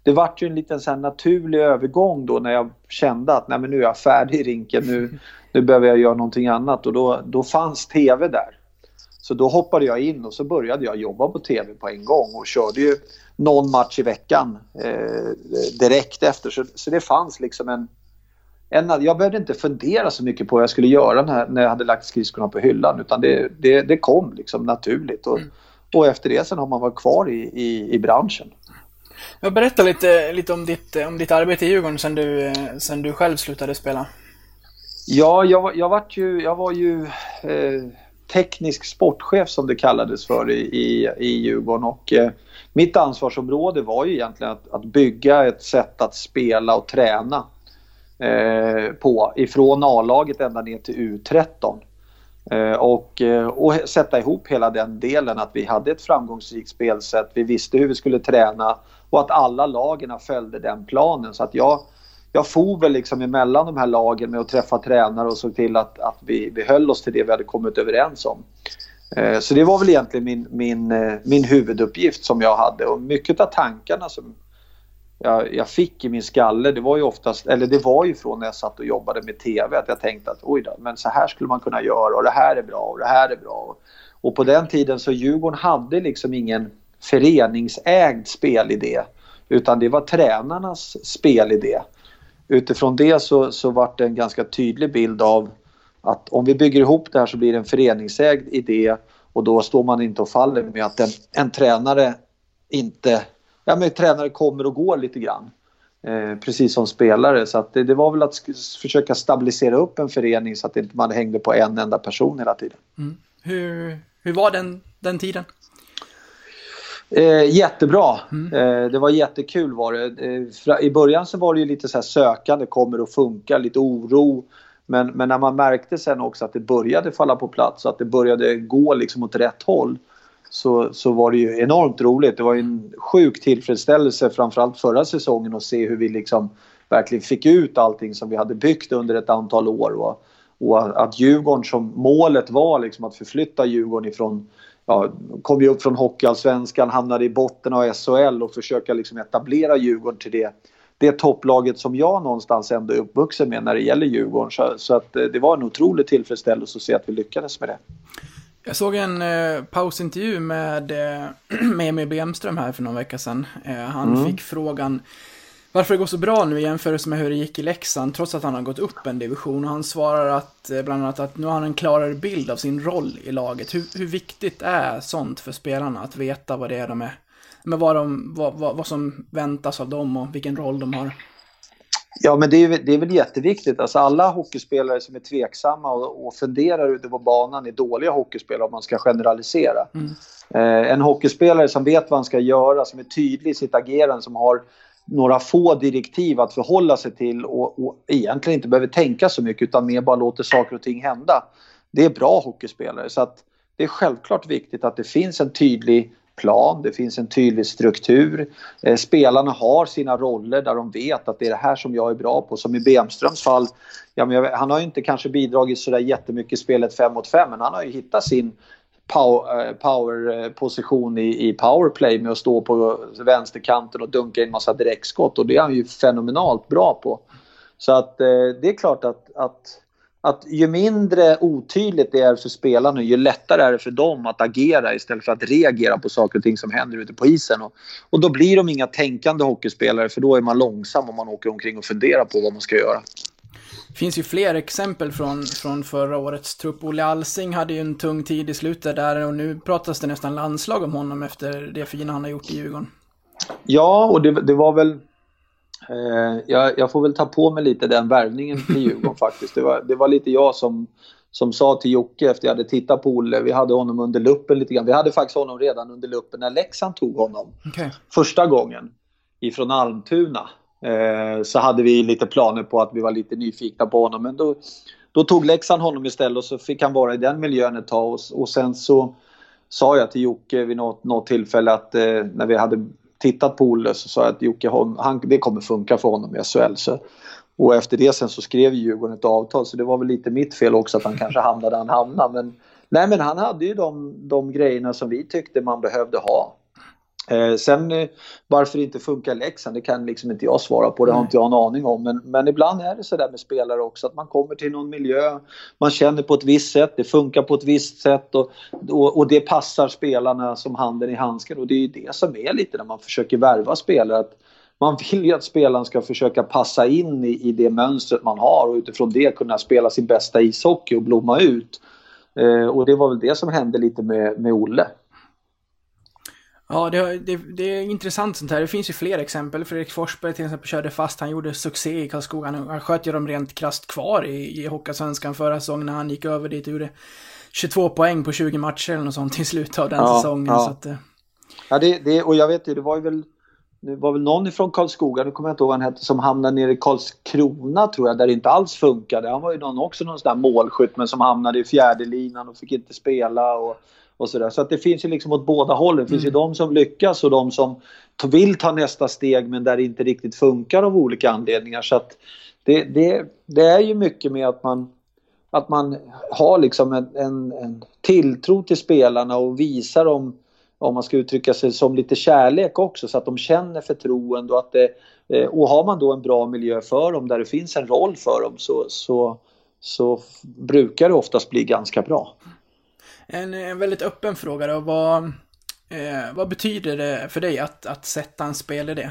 det vart ju en liten så naturlig övergång då när jag kände att Nej, men nu är jag färdig i rinken, nu, nu behöver jag göra någonting annat och då, då fanns TV där. Så då hoppade jag in och så började jag jobba på TV på en gång och körde ju någon match i veckan eh, direkt efter. Så, så det fanns liksom en, en... Jag behövde inte fundera så mycket på vad jag skulle göra när, när jag hade lagt skridskorna på hyllan utan det, det, det kom liksom naturligt. Och, mm. och efter det sen har man varit kvar i, i, i branschen. Jag berättar lite, lite om, ditt, om ditt arbete i Djurgården sen du, sen du själv slutade spela. Ja, jag, jag, var ju, jag var ju eh, teknisk sportchef som det kallades för i, i, i Djurgården. Och, eh, mitt ansvarsområde var ju egentligen att, att bygga ett sätt att spela och träna eh, på ifrån A-laget ända ner till U13. Eh, och, eh, och sätta ihop hela den delen att vi hade ett framgångsrikt spelsätt, vi visste hur vi skulle träna och att alla lagen följde den planen. Så att jag, jag for väl liksom emellan de här lagen med att träffa tränare och såg till att, att vi, vi höll oss till det vi hade kommit överens om. Eh, så det var väl egentligen min, min, eh, min huvuduppgift som jag hade och mycket av tankarna som jag, jag, fick i min skalle det var ju oftast, eller det var ju från när jag satt och jobbade med TV att jag tänkte att oj då, men så här skulle man kunna göra och det här är bra och det här är bra. Och på den tiden så Djurgården hade liksom ingen föreningsägd spelidé utan det var tränarnas spelidé. Utifrån det så, så vart det en ganska tydlig bild av att om vi bygger ihop det här så blir det en föreningsägd idé och då står man inte och faller med att en, en tränare inte ja, men tränare kommer och går lite grann. Eh, precis som spelare. Så att det, det, var väl att försöka stabilisera upp en förening så att inte man hängde på en enda person hela tiden. Mm. Hur, hur var den, den tiden? Eh, jättebra. Eh, det var jättekul var det. Eh, I början så var det ju lite så sökande, kommer att funka, lite oro. Men, men när man märkte sen också att det började falla på plats och att det började gå liksom åt rätt håll så, så var det ju enormt roligt. Det var en sjuk tillfredsställelse framförallt förra säsongen att se hur vi liksom verkligen fick ut allting som vi hade byggt under ett antal år. Och, och att Djurgården som målet var liksom att förflytta Djurgården ifrån Ja, kom ju upp från Hockeyallsvenskan, hamnade i botten av SHL och försöka liksom etablera Djurgården till det, det topplaget som jag någonstans ändå är uppvuxen med när det gäller Djurgården. Så, så att eh, det var en otrolig tillfredsställelse att se att vi lyckades med det. Jag såg en eh, pausintervju med, eh, med Emil Bemström här för någon vecka sedan. Eh, han Mm. fick frågan varför det går så bra nu i jämförelse med hur det gick i Leksand, trots att han har gått upp en division. Och han svarar att, eh, bland annat att nu har han en klarare bild av sin roll i laget. Hur, hur viktigt är sånt för spelarna, att veta vad det är de är, men vad, de, vad, vad, vad som väntas av dem och vilken roll de har? Ja, men det är, det är väl jätteviktigt. Alltså alla hockeyspelare som är tveksamma och, och funderar ute på banan är dåliga hockeyspelare om man ska generalisera. Eh, en hockeyspelare som vet vad han ska göra, som är tydlig i sitt agerande, som har några få direktiv att förhålla sig till och, och egentligen inte behöver tänka så mycket utan mer bara låter saker och ting hända. Det är bra hockeyspelare. Så att det är självklart viktigt att det finns en tydlig plan, det finns en tydlig struktur. Eh, spelarna har sina roller där de vet att det är det här som jag är bra på. Som i Bemströms fall, ja, men jag, han har ju inte kanske bidragit sådär jättemycket i spelet 5 mot 5 men han har ju hittat sin Eh, powerposition eh, i, i powerplay med att stå på vänsterkanten och dunka in massa direktskott och det är han ju fenomenalt bra på. Så att eh, det är klart att, att, att ju mindre otydligt det är för spelarna ju lättare är det för dem att agera istället för att reagera på saker och ting som händer ute på isen. Och, och då blir de inga tänkande hockeyspelare för då är man långsam om man åker omkring och funderar på vad man ska göra. Det finns ju fler exempel från, från förra årets trupp. Olle Alsing hade ju en tung tid i slutet där och nu pratas det nästan landslag om honom efter det fina han har gjort i Djurgården. Ja, och det, det var väl... Eh, jag, jag får väl ta på mig lite den värvningen till Djurgården faktiskt. Det var, det var lite jag som, som sa till Jocke efter jag hade tittat på Olle, vi hade honom under luppen lite grann. Vi hade faktiskt honom redan under luppen när Leksand tog honom Okej. första gången ifrån Almtuna. Eh, så hade vi lite planer på att vi var lite nyfikna på honom. Men då, då tog Leksand honom istället och så fick han vara i den miljön ett tag. Och, och sen så sa jag till Jocke vid något, något tillfälle att eh, när vi hade tittat på Olle så sa jag att Jocke, hon- han, det kommer funka för honom i SHL. Så, och efter det sen så skrev Djurgården ett avtal så det var väl lite mitt fel också att han kanske hamnade där han hamnade. Men, nej, men han hade ju de, de grejerna som vi tyckte man behövde ha. Eh, sen eh, varför det inte funkar Leksand, det kan liksom inte jag svara på. Det har inte jag en aning om. Men, men ibland är det så där med spelare också att man kommer till någon miljö, man känner på ett visst sätt, det funkar på ett visst sätt och, och, och det passar spelarna som handen i handsken. Och det är ju det som är lite när man försöker värva spelare. Att man vill ju att spelaren ska försöka passa in i, i det mönstret man har och utifrån det kunna spela sin bästa ishockey och blomma ut. Eh, och det var väl det som hände lite med, med Olle. Ja, det, det, det är intressant sånt här. Det finns ju fler exempel. Fredrik Forsberg till exempel körde fast. Han gjorde succé i Karlskoga. Han, han sköt ju dem rent krasst kvar i, i Hockeyallsvenskan förra säsongen när han gick över dit och gjorde 22 poäng på 20 matcher eller något sånt i slutet av den Ja, säsongen. ja. Så att, eh, Ja, det, det, och jag vet ju, det var ju väl det var väl någon från Karlskoga, nu kommer jag inte ihåg vad han hette, som hamnade nere i Karlskrona tror jag, där det inte alls funkade. Han var ju någon, också någon sån där målskytt men som hamnade i fjärde linan och fick inte spela och, och sådär. Så att det finns ju liksom åt båda hållen. Det finns ju de som lyckas och de som vill ta nästa steg men där det inte riktigt funkar av olika anledningar. Så att det, det, det är ju mycket med att man att man har liksom en, en, en tilltro till spelarna och visar dem, om man ska uttrycka sig som lite kärlek också, så att de känner förtroende och att det, eh, och har man då en bra miljö för dem där det finns en roll för dem så, så, så brukar det oftast bli ganska bra. En, en väldigt öppen fråga då. Vad, eh, vad betyder det för dig att, att sätta en spelidé?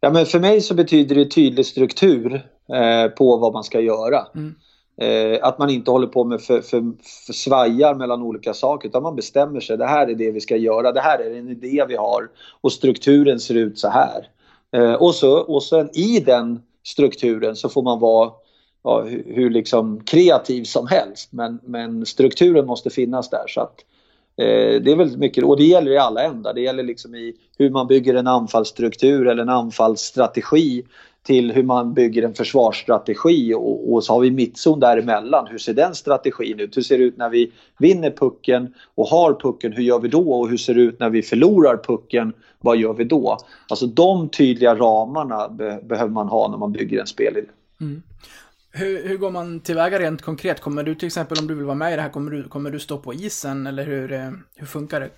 Ja, men för mig så betyder det tydlig struktur eh, på vad man ska göra. Mm. Eh, att man inte håller på med för, för, för svajar mellan olika saker utan man bestämmer sig. Det här är det vi ska göra. Det här är en idé vi har och strukturen ser ut så här. Eh, och, så, och sen i den strukturen så får man vara ja, hur, hur liksom kreativ som helst. Men, men strukturen måste finnas där. Så att, Eh, det är väldigt mycket, och det gäller i alla ändar. Det gäller liksom i hur man bygger en anfallsstruktur eller en anfallsstrategi till hur man bygger en försvarsstrategi och, och så har vi mittzon däremellan. Hur ser den strategin ut? Hur ser det ut när vi vinner pucken och har pucken? Hur gör vi då? Och hur ser det ut när vi förlorar pucken? Vad gör vi då? Alltså de tydliga ramarna be behöver man ha när man bygger en spelidé. Mm. Hur, hur, går man tillväga rent konkret? Kommer du till exempel, om du vill vara med i det här, kommer du, kommer du stå på isen eller hur, eh, hur funkar det?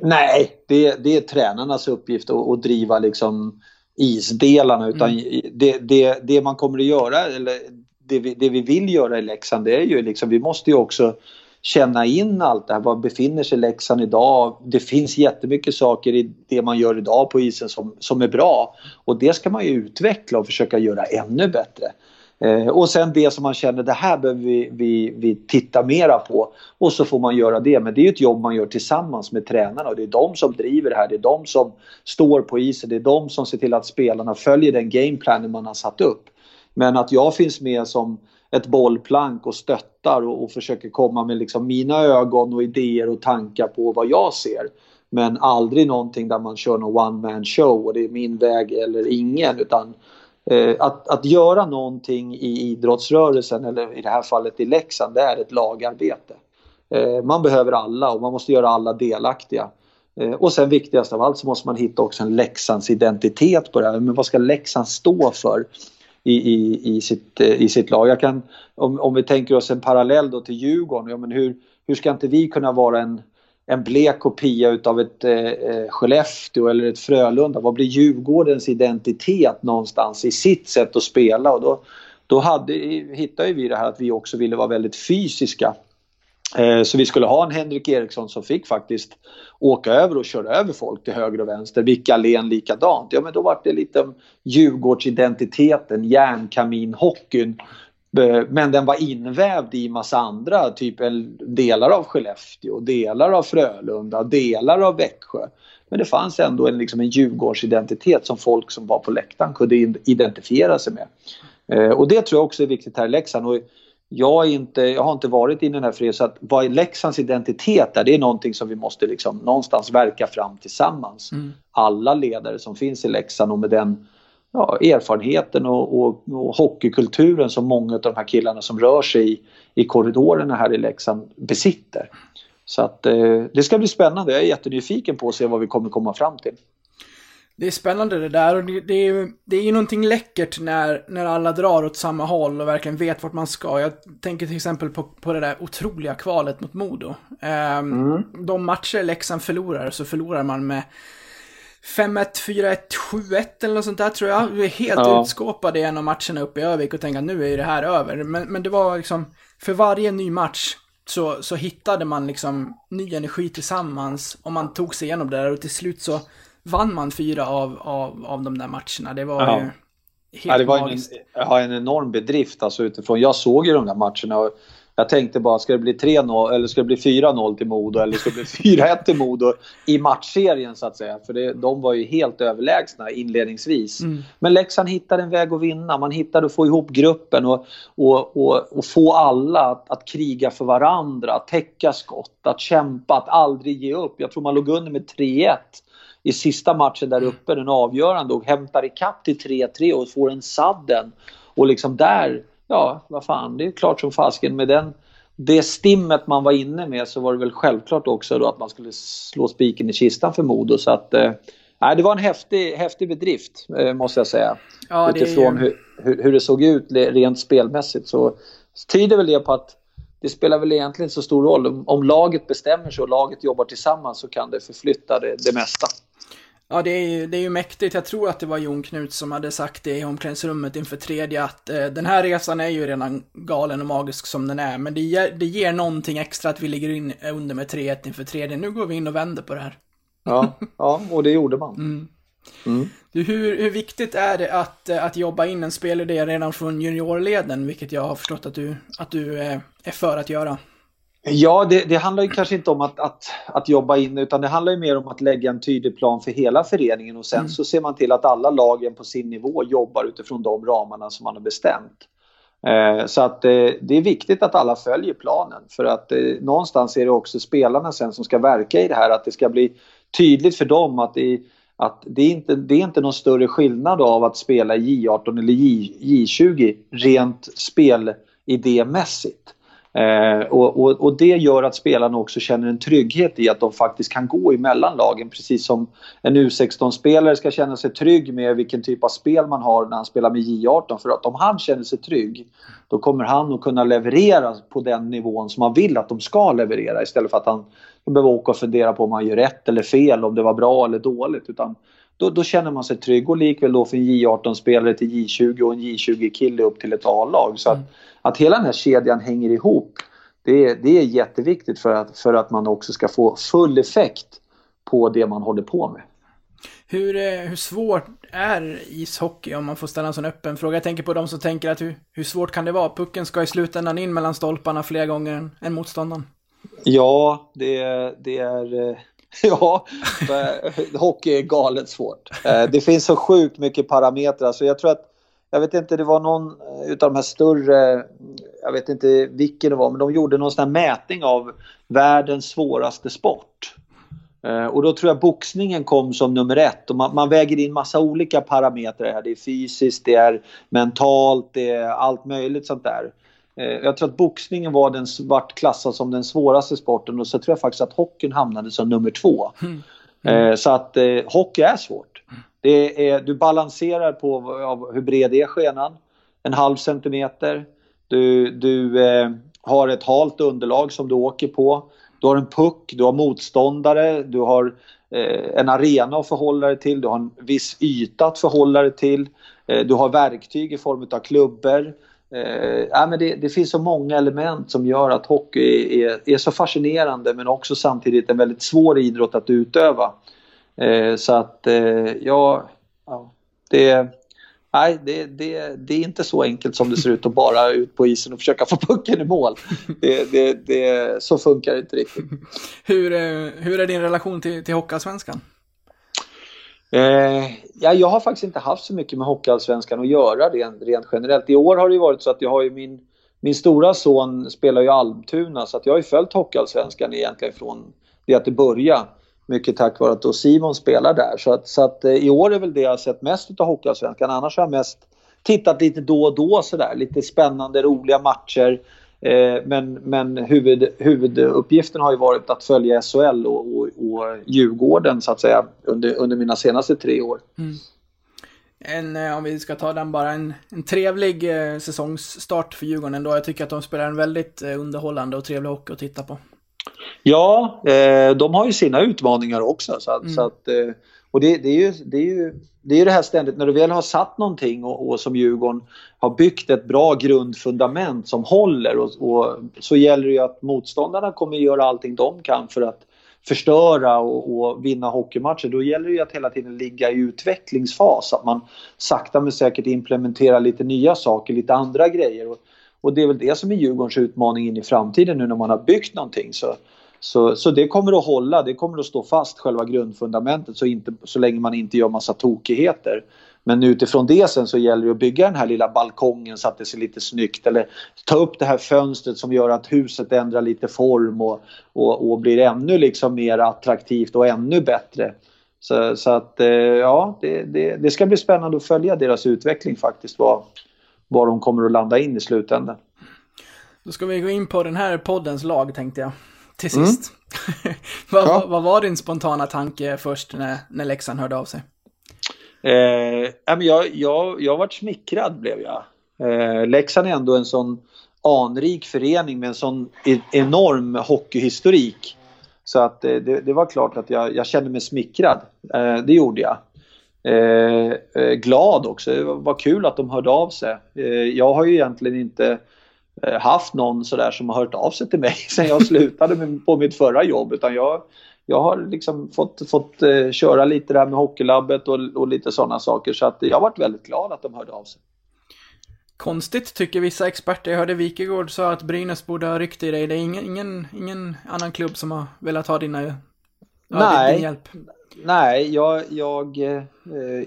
Nej, det, det är tränarnas uppgift att, att driva liksom isdelarna. Utan mm. det, det, det man kommer att göra, eller det vi, det vi vill göra i Leksand, det är ju liksom, vi måste ju också känna in allt det här. Var befinner sig Leksand idag? Det finns jättemycket saker i det man gör idag på isen som, som är bra. Och det ska man ju utveckla och försöka göra ännu bättre. Eh, och sen det som man känner, det här behöver vi, vi, vi titta mera på. Och så får man göra det. Men det är ju ett jobb man gör tillsammans med tränarna och det är de som driver det här. Det är de som står på isen. Det är de som ser till att spelarna följer den gameplanen man har satt upp. Men att jag finns med som ett bollplank och stöttar och, och försöker komma med liksom mina ögon och idéer och tankar på vad jag ser. Men aldrig någonting där man kör någon one man show och det är min väg eller ingen. Utan Eh, att, att göra någonting i idrottsrörelsen, eller i det här fallet i Leksand, det är ett lagarbete. Eh, man behöver alla och man måste göra alla delaktiga. Eh, och sen viktigast av allt så måste man hitta också en Leksands identitet på det här. Men vad ska Leksand stå för i, i, i, sitt, i sitt lag? Jag kan, om, om vi tänker oss en parallell då till Djurgården, ja, men hur, hur ska inte vi kunna vara en en blek kopia utav ett eh, eh, Skellefteå eller ett Frölunda. Vad blir Djurgårdens identitet någonstans i sitt sätt att spela? Och då, då hade, hittade vi det här att vi också ville vara väldigt fysiska. Eh, så vi skulle ha en Henrik Eriksson som fick faktiskt åka över och köra över folk till höger och vänster. Vicka Len likadant. Ja men då var det lite Djurgårdsidentiteten, järnkaminhockeyn men den var invävd i massa andra, typ delar av Skellefteå, delar av Frölunda, delar av Växjö. Men det fanns ändå en, liksom en Djurgårdsidentitet som folk som var på läktaren kunde identifiera sig med. Eh, och det tror jag också är viktigt här i Leksand. Och jag, inte, jag har inte varit i den här föreningen så att vad är Leksands identitet är, det är någonting som vi måste liksom någonstans verka fram tillsammans. Mm. Alla ledare som finns i Leksand och med den ja, erfarenheten och, och, och hockeykulturen som många av de här killarna som rör sig i, i korridorerna här i Leksand besitter. Så att eh, det ska bli spännande. Jag är jättenyfiken på att se vad vi kommer komma fram till. Det är spännande det där och det, det är ju det är ju någonting läckert när, när alla drar åt samma håll och verkligen vet vart man ska. Jag tänker till exempel på, på det där otroliga kvalet mot Modo. Um, mm. De matcher Leksand förlorar så förlorar man med 5-1, 4-1, 7-1 eller något sånt där tror jag. Vi är helt ja. utskåpade i en av matcherna uppe i Övik och tänkte att nu är det här över. Men, men det var liksom, för varje ny match så, så hittade man liksom ny energi tillsammans och man tog sig igenom det där och till slut så vann man fyra av, av, av de där matcherna. Det var ja. ju helt ja, det var magiskt. en, en enorm bedrift alltså utifrån. Jag såg ju de där matcherna och jag tänkte bara, ska det bli 3-0 eller ska det bli 4-0 till Modo eller ska det bli 4-1 till Modo i matchserien så att säga. För det, de var ju helt överlägsna inledningsvis. Mm. Men Leksand hittade en väg att vinna. Man hittade att få ihop gruppen och, och, och, och få alla att, att, kriga för varandra, att täcka skott, att kämpa, att aldrig ge upp. Jag tror man låg under med 3-1 i sista matchen där uppe, den avgörande och hämtar ikapp till 3-3 och får en sadden. Och liksom där ja, vad fan, det är klart som fasken med den det stimmet man var inne med så var det väl självklart också då att man skulle slå spiken i kistan för Modo. Så att, eh, det var en häftig, häftig bedrift eh, måste jag säga. Ja, Utifrån ju... hur, hur, hur, det såg ut rent spelmässigt så tyder väl det på att det spelar väl egentligen så stor roll. Om laget bestämmer sig och laget jobbar tillsammans så kan det förflytta det, det mesta. Ja, det är, ju, det är ju mäktigt. Jag tror att det var Jon Knut som hade sagt det i omklädningsrummet inför tredje att eh, den här resan är ju redan galen och magisk som den är. Men det ger, det ger någonting extra att vi ligger in under med 3-1 inför tredje. Nu går vi in och vänder på det här. Ja, ja och det gjorde man. Mm. Mm. Hur, hur viktigt är det att, att jobba in en spelidé redan från juniorleden, vilket jag har förstått att du, att du är för att göra? Ja, det, det, handlar ju kanske inte om att, att, att jobba in utan det handlar ju mer om att lägga en tydlig plan för hela föreningen och sen mm. så ser man till att alla lagen på sin nivå jobbar utifrån de ramarna som man har bestämt. Eh, så att eh, det är viktigt att alla följer planen för att eh, någonstans är det också spelarna sen som ska verka i det här att det ska bli tydligt för dem att det, att det, är, inte, det är inte någon större skillnad av att spela i J18 eller J, J20 rent spelidémässigt. Eh, och, och, och, det gör att spelarna också känner en trygghet i att de faktiskt kan gå emellan lagen. Precis som en U16-spelare ska känna sig trygg med vilken typ av spel man har när han spelar med J18 för att om han känner sig trygg då kommer han att kunna leverera på den nivån som man vill att de ska leverera. Istället för att han behöver åka och fundera på om han gör rätt eller fel, om det var bra eller dåligt. Utan då, då känner man sig trygg. Och likväl då för en J18-spelare till J20 och en J20-kille upp till ett A-lag. Så att, mm att hela den här kedjan hänger ihop det är, det är jätteviktigt för att, för att man också ska få full effekt på det man håller på med. Hur, eh, hur svårt är ishockey om man får ställa en sån öppen fråga? Jag tänker på de som tänker att hur, hur svårt kan det vara? Pucken ska i slutändan in mellan stolparna fler gånger än, motståndaren. Ja, det, det är... Eh, ja, hockey är galet svårt. Eh, det finns så sjukt mycket parametrar. Alltså jag tror att jag vet inte, det var någon utav de här större, jag vet inte vilken det var, men de gjorde någon sån här mätning av världens svåraste sport. Eh, och då tror jag boxningen kom som nummer ett och man, man, väger in massa olika parametrar här. Det är fysiskt, det är mentalt, det är allt möjligt sånt där. Eh, jag tror att boxningen var den vart klassad som den svåraste sporten och så tror jag faktiskt att hockeyn hamnade som nummer två. Mm. Mm. Så att hockey är svårt. Det är, du balanserar på av hur bred är skenan. En halv centimeter. Du, du eh, har ett halt underlag som du åker på. Du har en puck, du har motståndare, du har eh, en arena att förhålla dig till, du har en viss yta att förhålla dig till. Eh, du har verktyg i form av klubbor. Eh, ja, men det, det, finns så många element som gör att hockey är, är så fascinerande men också samtidigt en väldigt svår idrott att utöva. Eh, så att eh, ja, ja det, nej, det, det, det är inte så enkelt som det ser ut att bara ut på isen och försöka få pucken i mål. Det, det, det, så funkar det inte riktigt. Hur, eh, hur är din relation till, till Hockeyallsvenskan? Eh, ja, jag har faktiskt inte haft så mycket med Hockeyallsvenskan att göra rent, rent generellt. I år har det ju varit så att jag har ju min, min stora son spelar ju Almtuna så att jag har ju följt Hockeyallsvenskan egentligen från det att det började. Mycket tack vare att då Simon spelar där. Så att, så att eh, i år är väl det jag har sett mest utav Hockeyallsvenskan. Annars har jag mest tittat lite då och då sådär. Lite spännande, roliga matcher. Eh, men men huvud, huvuduppgiften har ju varit att följa SHL och, och, och Djurgården så att säga under, under mina senaste tre år. Mm. En, eh, om vi ska ta den bara, en, en trevlig eh, säsongsstart för Djurgården ändå. Jag tycker att de spelar en väldigt eh, underhållande och trevlig hockey att titta på. Ja, eh, de har ju sina utmaningar också. Så att, mm. så att, eh, och det, det, är ju, det, är ju, det är det här ständigt, när du väl har satt någonting och, och som Djurgården har byggt ett bra grundfundament som håller och, och, så gäller det ju att motståndarna kommer göra allting de kan för att förstöra och, och, vinna hockeymatcher. Då gäller det ju att hela tiden ligga i utvecklingsfas. Att man sakta men säkert implementerar lite nya saker, lite andra grejer. Och, och det är väl det som är Djurgårdens utmaning in i framtiden nu när man har byggt någonting. Så, så, så det kommer att hålla, det kommer att stå fast själva grundfundamentet så, inte, så länge man inte gör massa tokigheter. Men utifrån det sen så gäller det att bygga den här lilla balkongen så att det ser lite snyggt eller ta upp det här fönstret som gör att huset ändrar lite form och, och, och blir ännu liksom mer attraktivt och ännu bättre. Så, så att eh, ja, det, det, det, ska bli spännande att följa deras utveckling faktiskt. Vad, var de kommer att landa in i slutändan. Då ska vi gå in på den här poddens lag tänkte jag. Till sist. Mm. vad, ja. vad, var din spontana tanke först när, när Leksand hörde av sig? Eh, jag, jag, jag varit smickrad blev jag. Eh, Leksand är ändå en sån anrik förening med en sån e-, enorm hockeyhistorik. Så att eh, det, det, var klart att jag, jag kände mig smickrad. Eh, det gjorde jag. Eh, eh, glad också. Det var kul att de hörde av sig. Eh, jag har ju egentligen inte haft någon sådär som har hört av sig till mig sen jag slutade med, på mitt förra jobb utan jag, jag har liksom fått, fått eh, köra lite där med Hockeylabbet och, och lite sådana saker så att jag har varit väldigt glad att de hörde av sig. Konstigt tycker vissa experter. Jag hörde Wikegård sa att Brynäs borde ha ryckt i dig. Det är ingen, ingen, ingen annan klubb som har velat ha dina, ja, Nej, din hjälp. Nej, jag, jag, eh,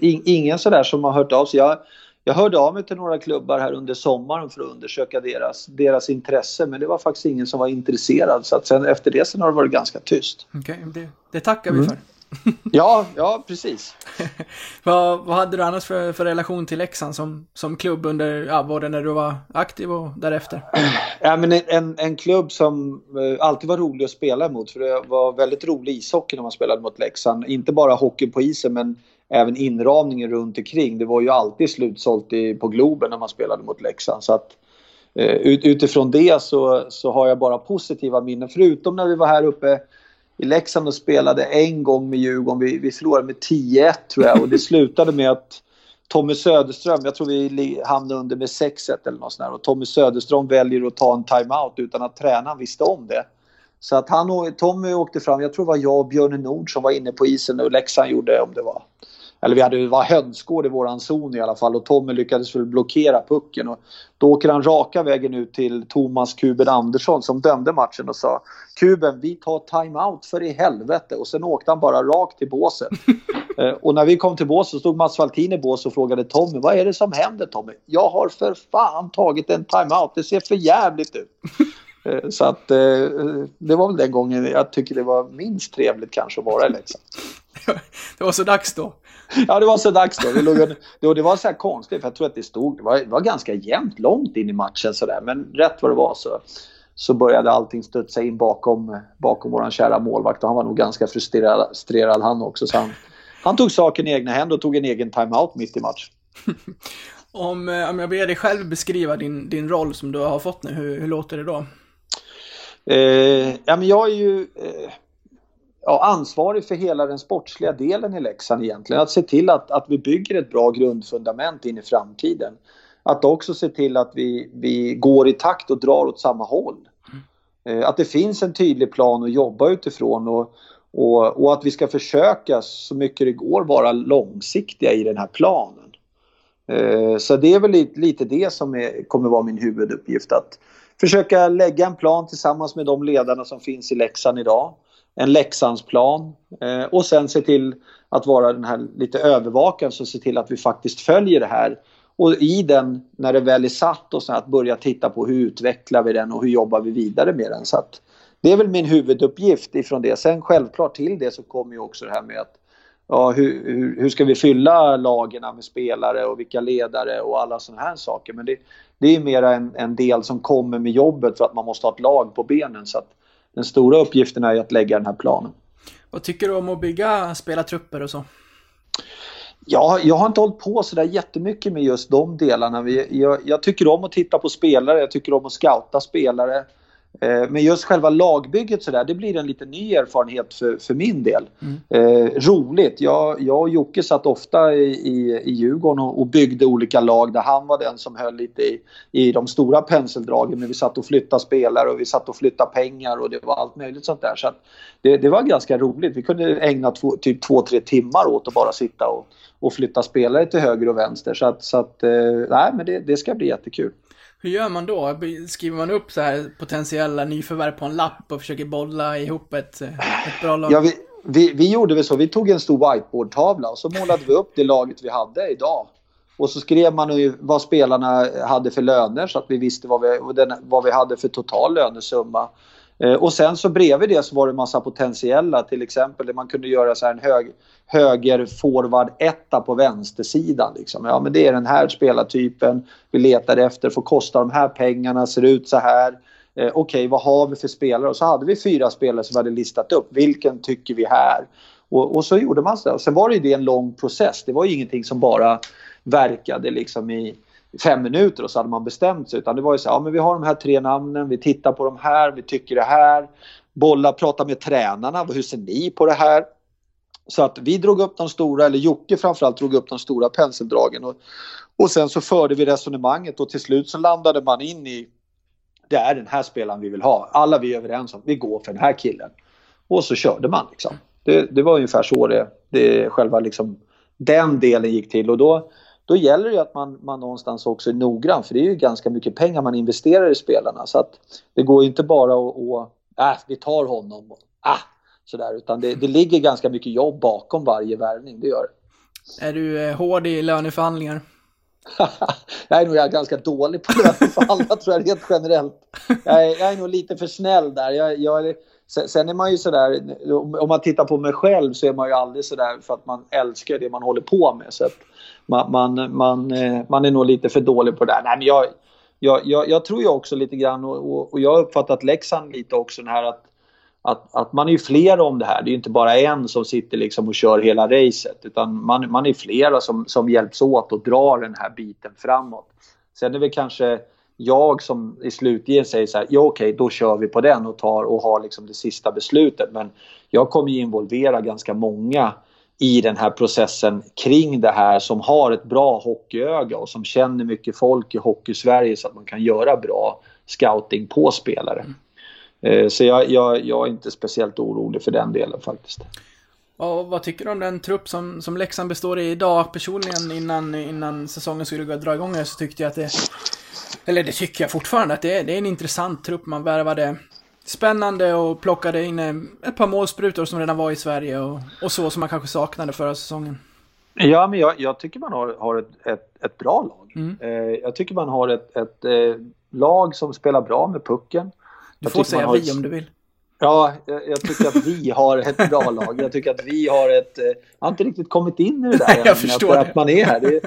ingen sådär som har hört av sig. Jag, jag hörde av mig till några klubbar här under sommaren för att undersöka deras, deras intresse men det var faktiskt ingen som var intresserad så att sen efter det sen har det varit ganska tyst. Okej, okay, det, det tackar vi Mm. för. Ja, ja precis. vad, vad hade du annars för, för relation till Leksand som, som klubb under, ja, både när du var aktiv och därefter? Ja, men en, en klubb som eh, alltid var rolig att spela mot för det var väldigt rolig ishockey när man spelade mot Leksand. Inte bara hockey på isen men även inramningen runt omkring. Det var ju alltid slutsålt i, på Globen när man spelade mot Leksand. Så att, eh, ut, utifrån det så, så har jag bara positiva minnen. Förutom när vi var här uppe i Leksand och spelade en gång med Djurgården. Vi, vi förlorade med 10-1 tror jag och det slutade med att Tommy Söderström, jag tror vi hamnade under med 6-1 eller något sånt där. Och Tommy Söderström väljer att ta en timeout utan att tränaren visste om det. Så att han och Tommy åkte fram, jag tror det var jag och Björne Nord som var inne på isen och Leksand gjorde om det var. Eller vi hade det var hönsgård i våran zon i alla fall och Tommy lyckades väl blockera pucken. Och då åker han raka vägen ut till Thomas Kuben Andersson som dömde matchen och sa Kuben, vi tar timeout för i helvete. Och sen åkte han bara rakt till båset. Eh, och när vi kom till båset så stod Mats Faltin i bås och frågade Tommy, vad är det som händer Tommy? Jag har för fan tagit en timeout, det ser för jävligt ut. Eh, Så att eh, det var väl den gången jag tycker det var minst trevligt kanske att vara i Leksand. det var så dags då. Ja, det var så dags då. Det, låg en, det, det var så här konstigt, för jag tror att det stod, det var, det var ganska jämnt långt in i matchen sådär. Men rätt vad det var så, så började allting studsa in bakom, bakom våran kära målvakt. Och han var nog ganska frustrerad, frustrerad han också. Så han, han tog saken i egna händer och tog en egen timeout mitt i match. Om, eh, om jag ber dig själv beskriva din, din roll som du har fått nu, hur, hur låter det då? Eh, ja, men jag är ju eh, ja, ansvarig för hela den sportsliga delen i Leksand egentligen. Att se till att, att vi bygger ett bra grundfundament in i framtiden. Att också se till att vi, vi går i takt och drar åt samma håll. Eh, att det finns en tydlig plan att jobba utifrån och, och, och att vi ska försöka så mycket det går vara långsiktiga i den här planen. Eh, så det är väl lite, lite det som är, kommer vara min huvuduppgift. Att försöka lägga en plan tillsammans med de ledarna som finns i Leksand idag. En Leksandsplan. Eh, och sen se till att vara den här lite övervakaren som ser till att vi faktiskt följer det här. Och i den, när det väl är satt, och så att börja titta på hur utvecklar vi den och hur jobbar vi vidare med den. Så att det är väl min huvuduppgift ifrån det. Sen självklart till det så kommer ju också det här med att ja, hur, hur, hur ska vi fylla lagerna med spelare och vilka ledare och alla sådana här saker. Men det, det är mera en, en del som kommer med jobbet för att man måste ha ett lag på benen. Så att den stora uppgiften är ju att lägga den här planen. Vad tycker du om att bygga spelartrupper och så? Ja, jag har inte hållit på sådär jättemycket med just de delarna. Jag, jag tycker om att titta på spelare, jag tycker om att scouta spelare. Eh, Men just själva lagbygget sådär, det blir en lite ny erfarenhet för, för min del. Eh, roligt. Jag, jag och Jocke satt ofta i, i, i Djurgården och, och byggde olika lag där han var den som höll lite i, i de stora penseldragen. Men vi satt och flyttade spelare och vi satt och flyttade pengar och det var allt möjligt sånt där. Så det, det var ganska roligt. Vi kunde ägna två, typ två, tre timmar åt att bara sitta och, och flytta spelare till höger och vänster. Så att, så att eh, nej men det, det ska bli jättekul. Hur gör man då? Skriver man upp så här potentiella nyförvärv på en lapp och försöker bolla ihop ett, eh, ett bra lag? Ja, vi, vi, vi gjorde väl så. Vi tog en stor whiteboardtavla och så målade vi upp det laget vi hade idag. Och så skrev man ju vad spelarna hade för löner så att vi visste vad vi, vad vad vi hade för total lönesumma. Eh, och sen så bredvid det så var det en massa potentiella. Till exempel man kunde göra så här en hög, höger forward etta på vänstersidan. Liksom. Ja, men det är den här spelartypen vi letar efter. Får kosta de här pengarna, ser ut så här. Eh, Okej, vad har vi för spelare? Och så hade vi fyra spelare som vi hade listat upp. Vilken tycker vi här? Och, och så gjorde man så. sen var det ju det en lång process. Det var ju ingenting som bara verkade liksom i fem minuter och så hade man bestämt sig. Utan det var ju så här, ja men vi har de här tre namnen, vi tittar på de här, vi tycker det här. Bolla, prata med tränarna, hur ser ni på det här? Så att vi drog upp de stora, eller Jocke framförallt drog upp de stora penseldragen. Och, och sen så förde vi resonemanget och till slut så landade man in i det är den här spelaren vi vill ha. Alla vi är överens om, vi går för den här killen. Och så körde man liksom. Det, det var ungefär så det, det själva liksom, den delen gick till. Och då, då gäller det ju att man, man någonstans också är noggrann för det är ju ganska mycket pengar man investerar i spelarna. Så att det går ju inte bara att, att äh, vi tar honom och ah, sådär. Utan det, det ligger ganska mycket jobb bakom varje värvning, det gör det. Är du eh, hård i löneförhandlingar? jag är nog ganska dålig på alla tror jag rent generellt. Jag är, jag är nog lite för snäll där. Jag, jag, sen är man ju sådär, om man tittar på mig själv så är man ju aldrig sådär för att man älskar det man håller på med. Så man, man, man, eh, man är nog lite för dålig på det där. Nej, men jag, jag, jag, jag tror ju också lite grann och, och, och jag har uppfattat Leksand lite också den här att att, att man är ju flera om det här. Det är ju inte bara en som sitter liksom och kör hela racet utan man, man är flera som, som hjälps åt och drar den här biten framåt. Sen är det kanske jag som i slutligen säger så här, ja okej då kör vi på den och tar och har liksom det sista beslutet. Men jag kommer ju involvera ganska många i den här processen kring det här som har ett bra hockeyöga och som känner mycket folk i Hockeysverige så att man kan göra bra scouting på spelare. Eh, så jag, jag, jag är inte speciellt orolig för den delen faktiskt. Och vad tycker du om den trupp som, som Leksand består i idag? Personligen innan, innan säsongen skulle dra igång så tyckte jag att det... Eller det tycker jag fortfarande, att det är, det är en intressant trupp. Man värvade spännande och plockade in eh, ett par målsprutor som redan var i Sverige och, och så som man kanske saknade förra säsongen. Ja, men jag, jag tycker man har, har ett, ett, ett bra lag. Mm. Eh, jag tycker man har ett, ett eh, lag som spelar bra med pucken. Du får säga vi om du vill. Ja, jag, jag, tycker att vi har ett bra lag. Jag tycker att vi har ett... Eh, jag har inte riktigt kommit in i det där jag förstår att man är här. Det,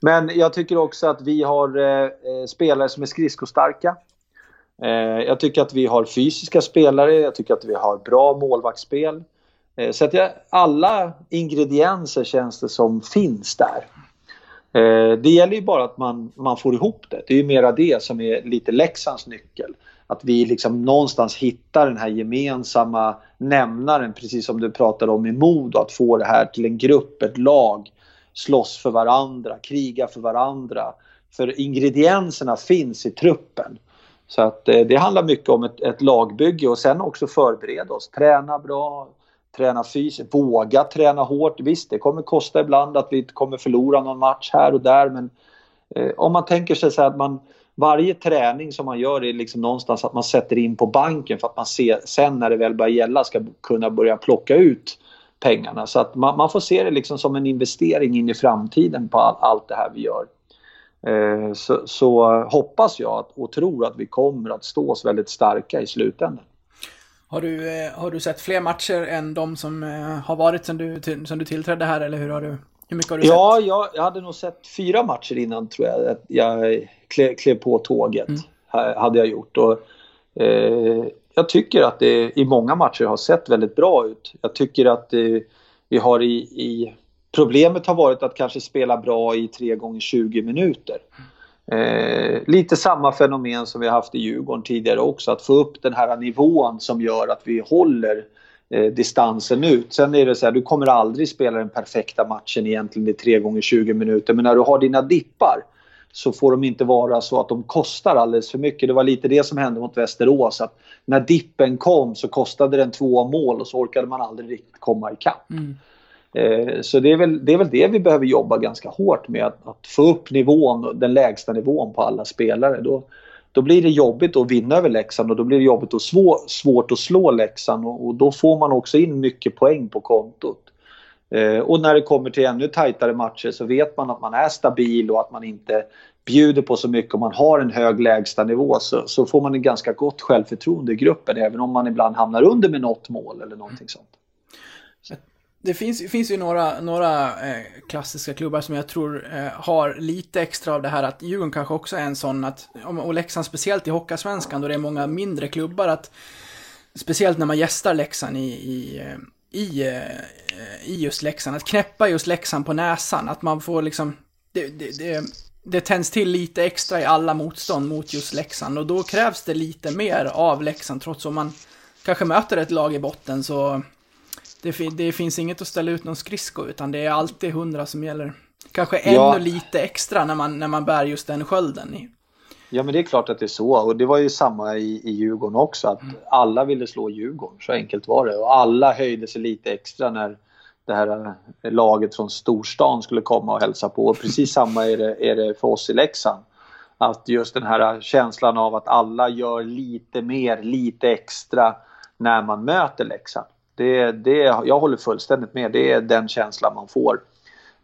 men jag tycker också att vi har eh, spelare som är skridskostarka. Eh, jag tycker att vi har fysiska spelare. Jag tycker att vi har bra målvaktsspel. Eh, så att jag, alla ingredienser känns det som finns där. Eh, det gäller ju bara att man, man får ihop det. Det är ju mera det som är lite Leksands nyckel att vi liksom någonstans hittar den här gemensamma nämnaren, precis som du pratade om i Modo, att få det här till en grupp, ett lag, slåss för varandra, kriga för varandra. För ingredienserna finns i truppen. Så att eh, det handlar mycket om ett, ett lagbygge och sen också förbereda oss, träna bra, träna fysiskt, våga träna hårt. Visst, det kommer kosta ibland att vi kommer förlora någon match här och där men eh, om man tänker sig så att man varje träning som man gör är liksom någonstans att man sätter in på banken för att man ser, sen när det väl börjar gälla ska kunna börja plocka ut pengarna. Så att man, man får se det liksom som en investering in i framtiden på all, allt det här vi gör. Eh, så, så, hoppas jag att, och tror att vi kommer att stå oss väldigt starka i slutändan. Har du, eh, har du ssett fler matcher än de som eh, har varit sedan du, sen du tillträdde här eller hur har du? Hur mycket har du ja, sett? Ja, jag hade nog sett fyra matcher innan tror jag. Jag klev, klev på tåget. Mm. Hade jag gjort. Och, eh, jag tycker att det i många matcher har sett väldigt bra ut. Jag tycker att eh, vi har i, i... Problemet har varit att kanske spela bra i 3 gånger 20 minuter. Eh, lite samma fenomen som vi har haft i Djurgården tidigare också. Att få upp den här nivån som gör att vi håller eh, distansen ut. Sen är det så här, du kommer aldrig spela den perfekta matchen egentligen i 3 gånger 20 minuter. Men när du har dina dippar så får de inte vara så att de kostar alldeles för mycket. Det var lite det som hände mot Västerås. Att när dippen kom så kostade den två mål och så orkade man aldrig riktigt komma ikapp. Mm. Eh, så det är, väl, det är väl det vi behöver jobba ganska hårt med. Att, att få upp nivån, den lägsta nivån på alla spelare. Då, då blir det jobbigt att vinna över Leksand och då blir det jobbigt och svår, svårt att slå Leksand och, och, då får man också in mycket poäng på kontot. Eh, och när det kommer till ännu tajtare matcher så vet man att man är stabil och att man inte bjuder på så mycket. Om man har en hög lägstanivå så, så får man en ganska gott självförtroende i gruppen även om man ibland hamnar under med något mål eller någonting sånt. Det finns, finns ju några, några eh, klassiska klubbar som jag tror eh, har lite extra av det här att Djurgården kanske också är en sån att, och Leksand speciellt i Hockeysvenskan då det är många mindre klubbar att Speciellt när man gästar Leksand i, i, eh, i, eh, i just Leksand. Att knäppa just Leksand på näsan. Att man får liksom... Det, det, det, det tänds till lite extra i alla motstånd mot just Leksand. Och då krävs det lite mer av Leksand. Trots att man kanske möter ett lag i botten så... Det, det finns inget att ställa ut någon skridsko utan det är alltid hundra som gäller. Kanske ännu lite extra när man, när man bär just den skölden. I. Ja men det är klart att det är så och det var ju samma i, i Djurgården också att mm. alla ville slå Djurgården, så enkelt var det. Och alla höjde sig lite extra när det här eh, laget från storstan skulle komma och hälsa på. Och precis samma är det, är det för oss i Leksand. Att just den här känslan av att alla gör lite mer, lite extra när man möter Leksand. Det, det, jag håller fullständigt med, det är den känslan man får.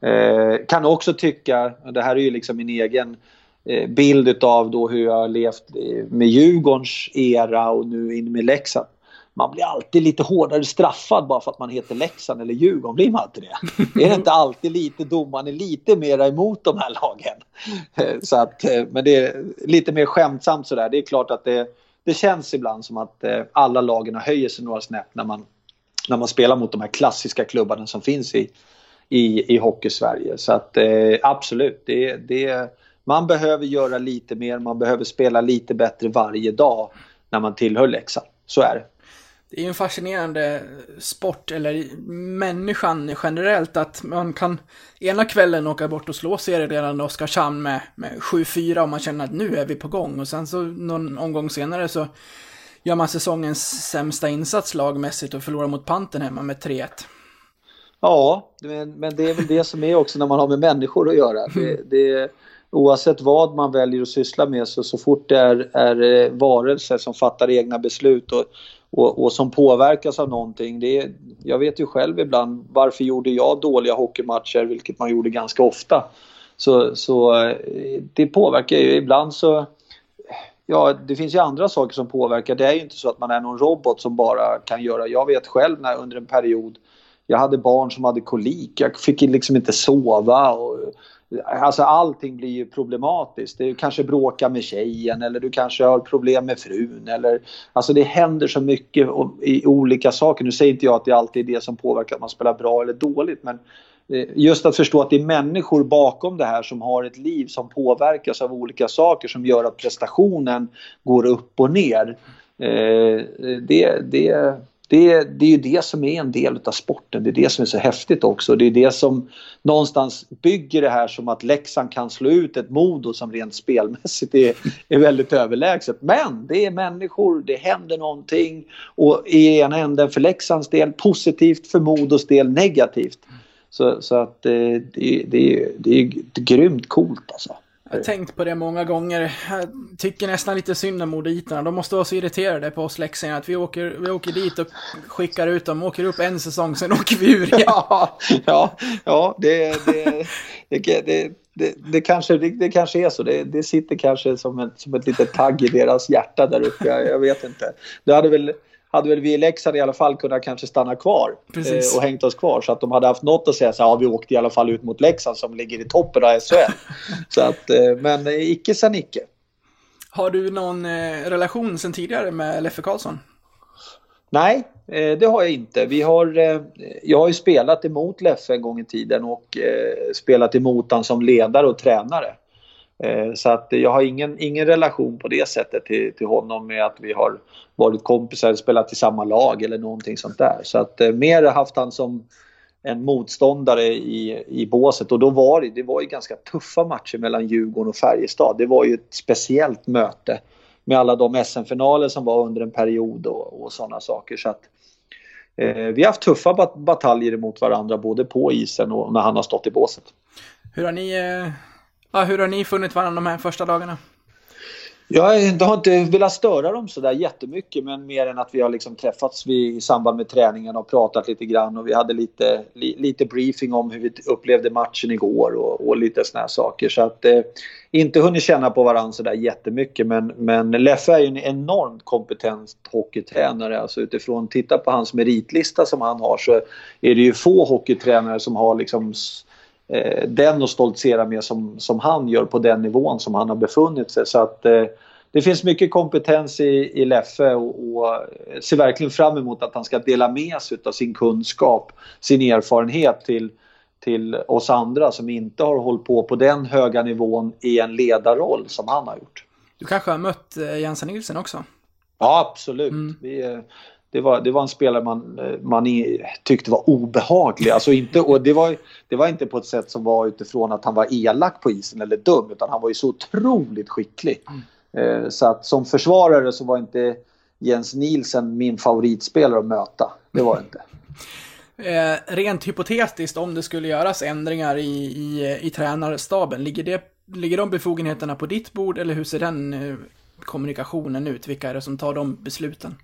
Eh, kan också tycka, det här är ju liksom min egen eh, bild av då hur jag har levt eh, med Djurgårdens era och nu in med Leksand. Man blir alltid lite hårdare straffad bara för att man heter Leksand eller Djurgården. Blir man inte det? Är det inte alltid lite domaren är lite mera emot de här lagen? Eh, så att, eh, men det är lite mer skämtsamt sådär. Det är klart att det, det känns ibland som att alla lagen höjer sig några snäpp när man, när man spelar mot de här klassiska klubbarna som finns i, i, i Hockey-Sverige. Så att eh, absolut, det, det, man behöver göra lite mer, man behöver spela lite bättre varje dag när man tillhör Leksand. Så är det. Det är ju en fascinerande sport, eller människan generellt, att man kan ena kvällen åka bort och slå serieledande Oskarshamn med, med 7-4 och man känner att nu är vi på gång. Och sen så någon omgång senare så gör man säsongens sämsta insats lagmässigt och förlorar mot Panten hemma med 3-1. Ja, men, det är väl det som är också när man har med människor att göra. Det, det, oavsett vad man väljer att syssla med så, så fort det är, är varelser som fattar egna beslut och, och, och som påverkas av någonting. Det är, jag vet ju själv ibland varför gjorde jag dåliga hockeymatcher, vilket man gjorde ganska ofta. Så, så det påverkar ju. Ibland så Ja, det finns ju andra saker som påverkar. Det är ju inte så att man är någon robot som bara kan göra... Jag vet själv när under en period jag hade barn som hade kolik. Jag fick liksom inte sova. Och, alltså allting blir ju problematiskt. Du kanske bråkar med tjejen eller du kanske har problem med frun. Eller, alltså det händer så mycket i olika saker. Nu säger inte jag att det alltid är det som påverkar att man spelar bra eller dåligt. Men Eh, just att förstå att det är människor bakom det här som har ett liv som påverkas av olika saker som gör att prestationen går upp och ner. Eh, det, det, det, det är ju det som är en del av sporten. Det är det som är så häftigt också. Det är det som någonstans bygger det här som att Leksand kan slå ut ett Modo som rent spelmässigt är, är väldigt överlägset. Men det är människor, det händer någonting och i ena änden för Leksands del positivt, för Modos del negativt. Så, så att det, eh, det, det, det är grymt coolt alltså. Jag har tänkt på det många gånger. Jag tycker nästan lite synd om moditerna. De måste vara så irriterade på oss leksingar att vi åker, vi åker dit och skickar ut dem, åker upp en säsong, sen åker vi ur igen. Ja, ja, ja det, det, det, det, det, kanske, det, det kanske är så. Det, det sitter kanske som ett, som ett litet tagg i deras hjärta där uppe. Jag, jag vet inte. Det hade väl hade väl vi i Leksand i alla fall kunnat kanske stanna kvar eh, och hängt oss kvar så att de hade haft något att säga så här, ja vi åkte i alla fall ut mot Leksand som ligger i toppen av SHL. så att, eh, men eh, icke sa Nicke. Har du någon eh, relation sen tidigare med Leffe Karlsson? Nej, det har jag inte. Vi har, jag har ju spelat emot Leffe en gång i tiden och spelat emot honom som ledare och tränare. Eh, så att jag har ingen, ingen relation på det sättet till, till honom med att vi har varit kompisar, spelat i samma lag eller någonting sånt där. Så att eh, mer haft han som en motståndare i, i båset och då var det, det var ju ganska tuffa matcher mellan Djurgården och Färjestad. Det var ju ett speciellt möte med alla de SM-finaler som var under en period och, och sådana saker. Så att, eh, vi har haft tuffa bat bataljer mot varandra både på isen och när han har stått i båset. Hur har ni, eh, ja, hur har ni funnit varandra de här första dagarna? Jag har inte velat störa dem sådär jättemycket men mer än att vi har liksom träffats i samband med träningen och pratat lite grann och vi hade lite, li, lite briefing om hur vi upplevde matchen igår och, och lite sådana saker. Så att eh, inte hunnit känna på varandra sådär jättemycket men, men Leffe är ju en enormt kompetent hockeytränare. Alltså utifrån, titta på hans meritlista som han har så är det ju få hockeytränare som har liksom eh, den att stoltsera med som, som han gör på den nivån som han har befunnit sig. Så att eh, det finns mycket kompetens i, i Leffe och, och ser verkligen fram emot att han ska dela med sig av sin kunskap, sin erfarenhet till, till oss andra som inte har hållit på på den höga nivån i en ledarroll som han har gjort. Du kanske har mött eh, Jensen Nilsson också? Ja, absolut. Mm. Vi, eh, det var, det var en spelare man, man tyckte var obehaglig. Alltså inte, och det, var, det var inte på ett sätt som var utifrån att han var elak på isen eller dum utan han var ju så otroligt skicklig. Mm. Så att som försvarare så var inte Jens Nielsen min favoritspelare att möta. Det var det inte. Eh, rent hypotetiskt, om det skulle göras ändringar i, i, i tränarstaben, ligger, det, ligger de befogenheterna på ditt bord eller hur ser den eh, kommunikationen ut? Vilka är det som tar de besluten?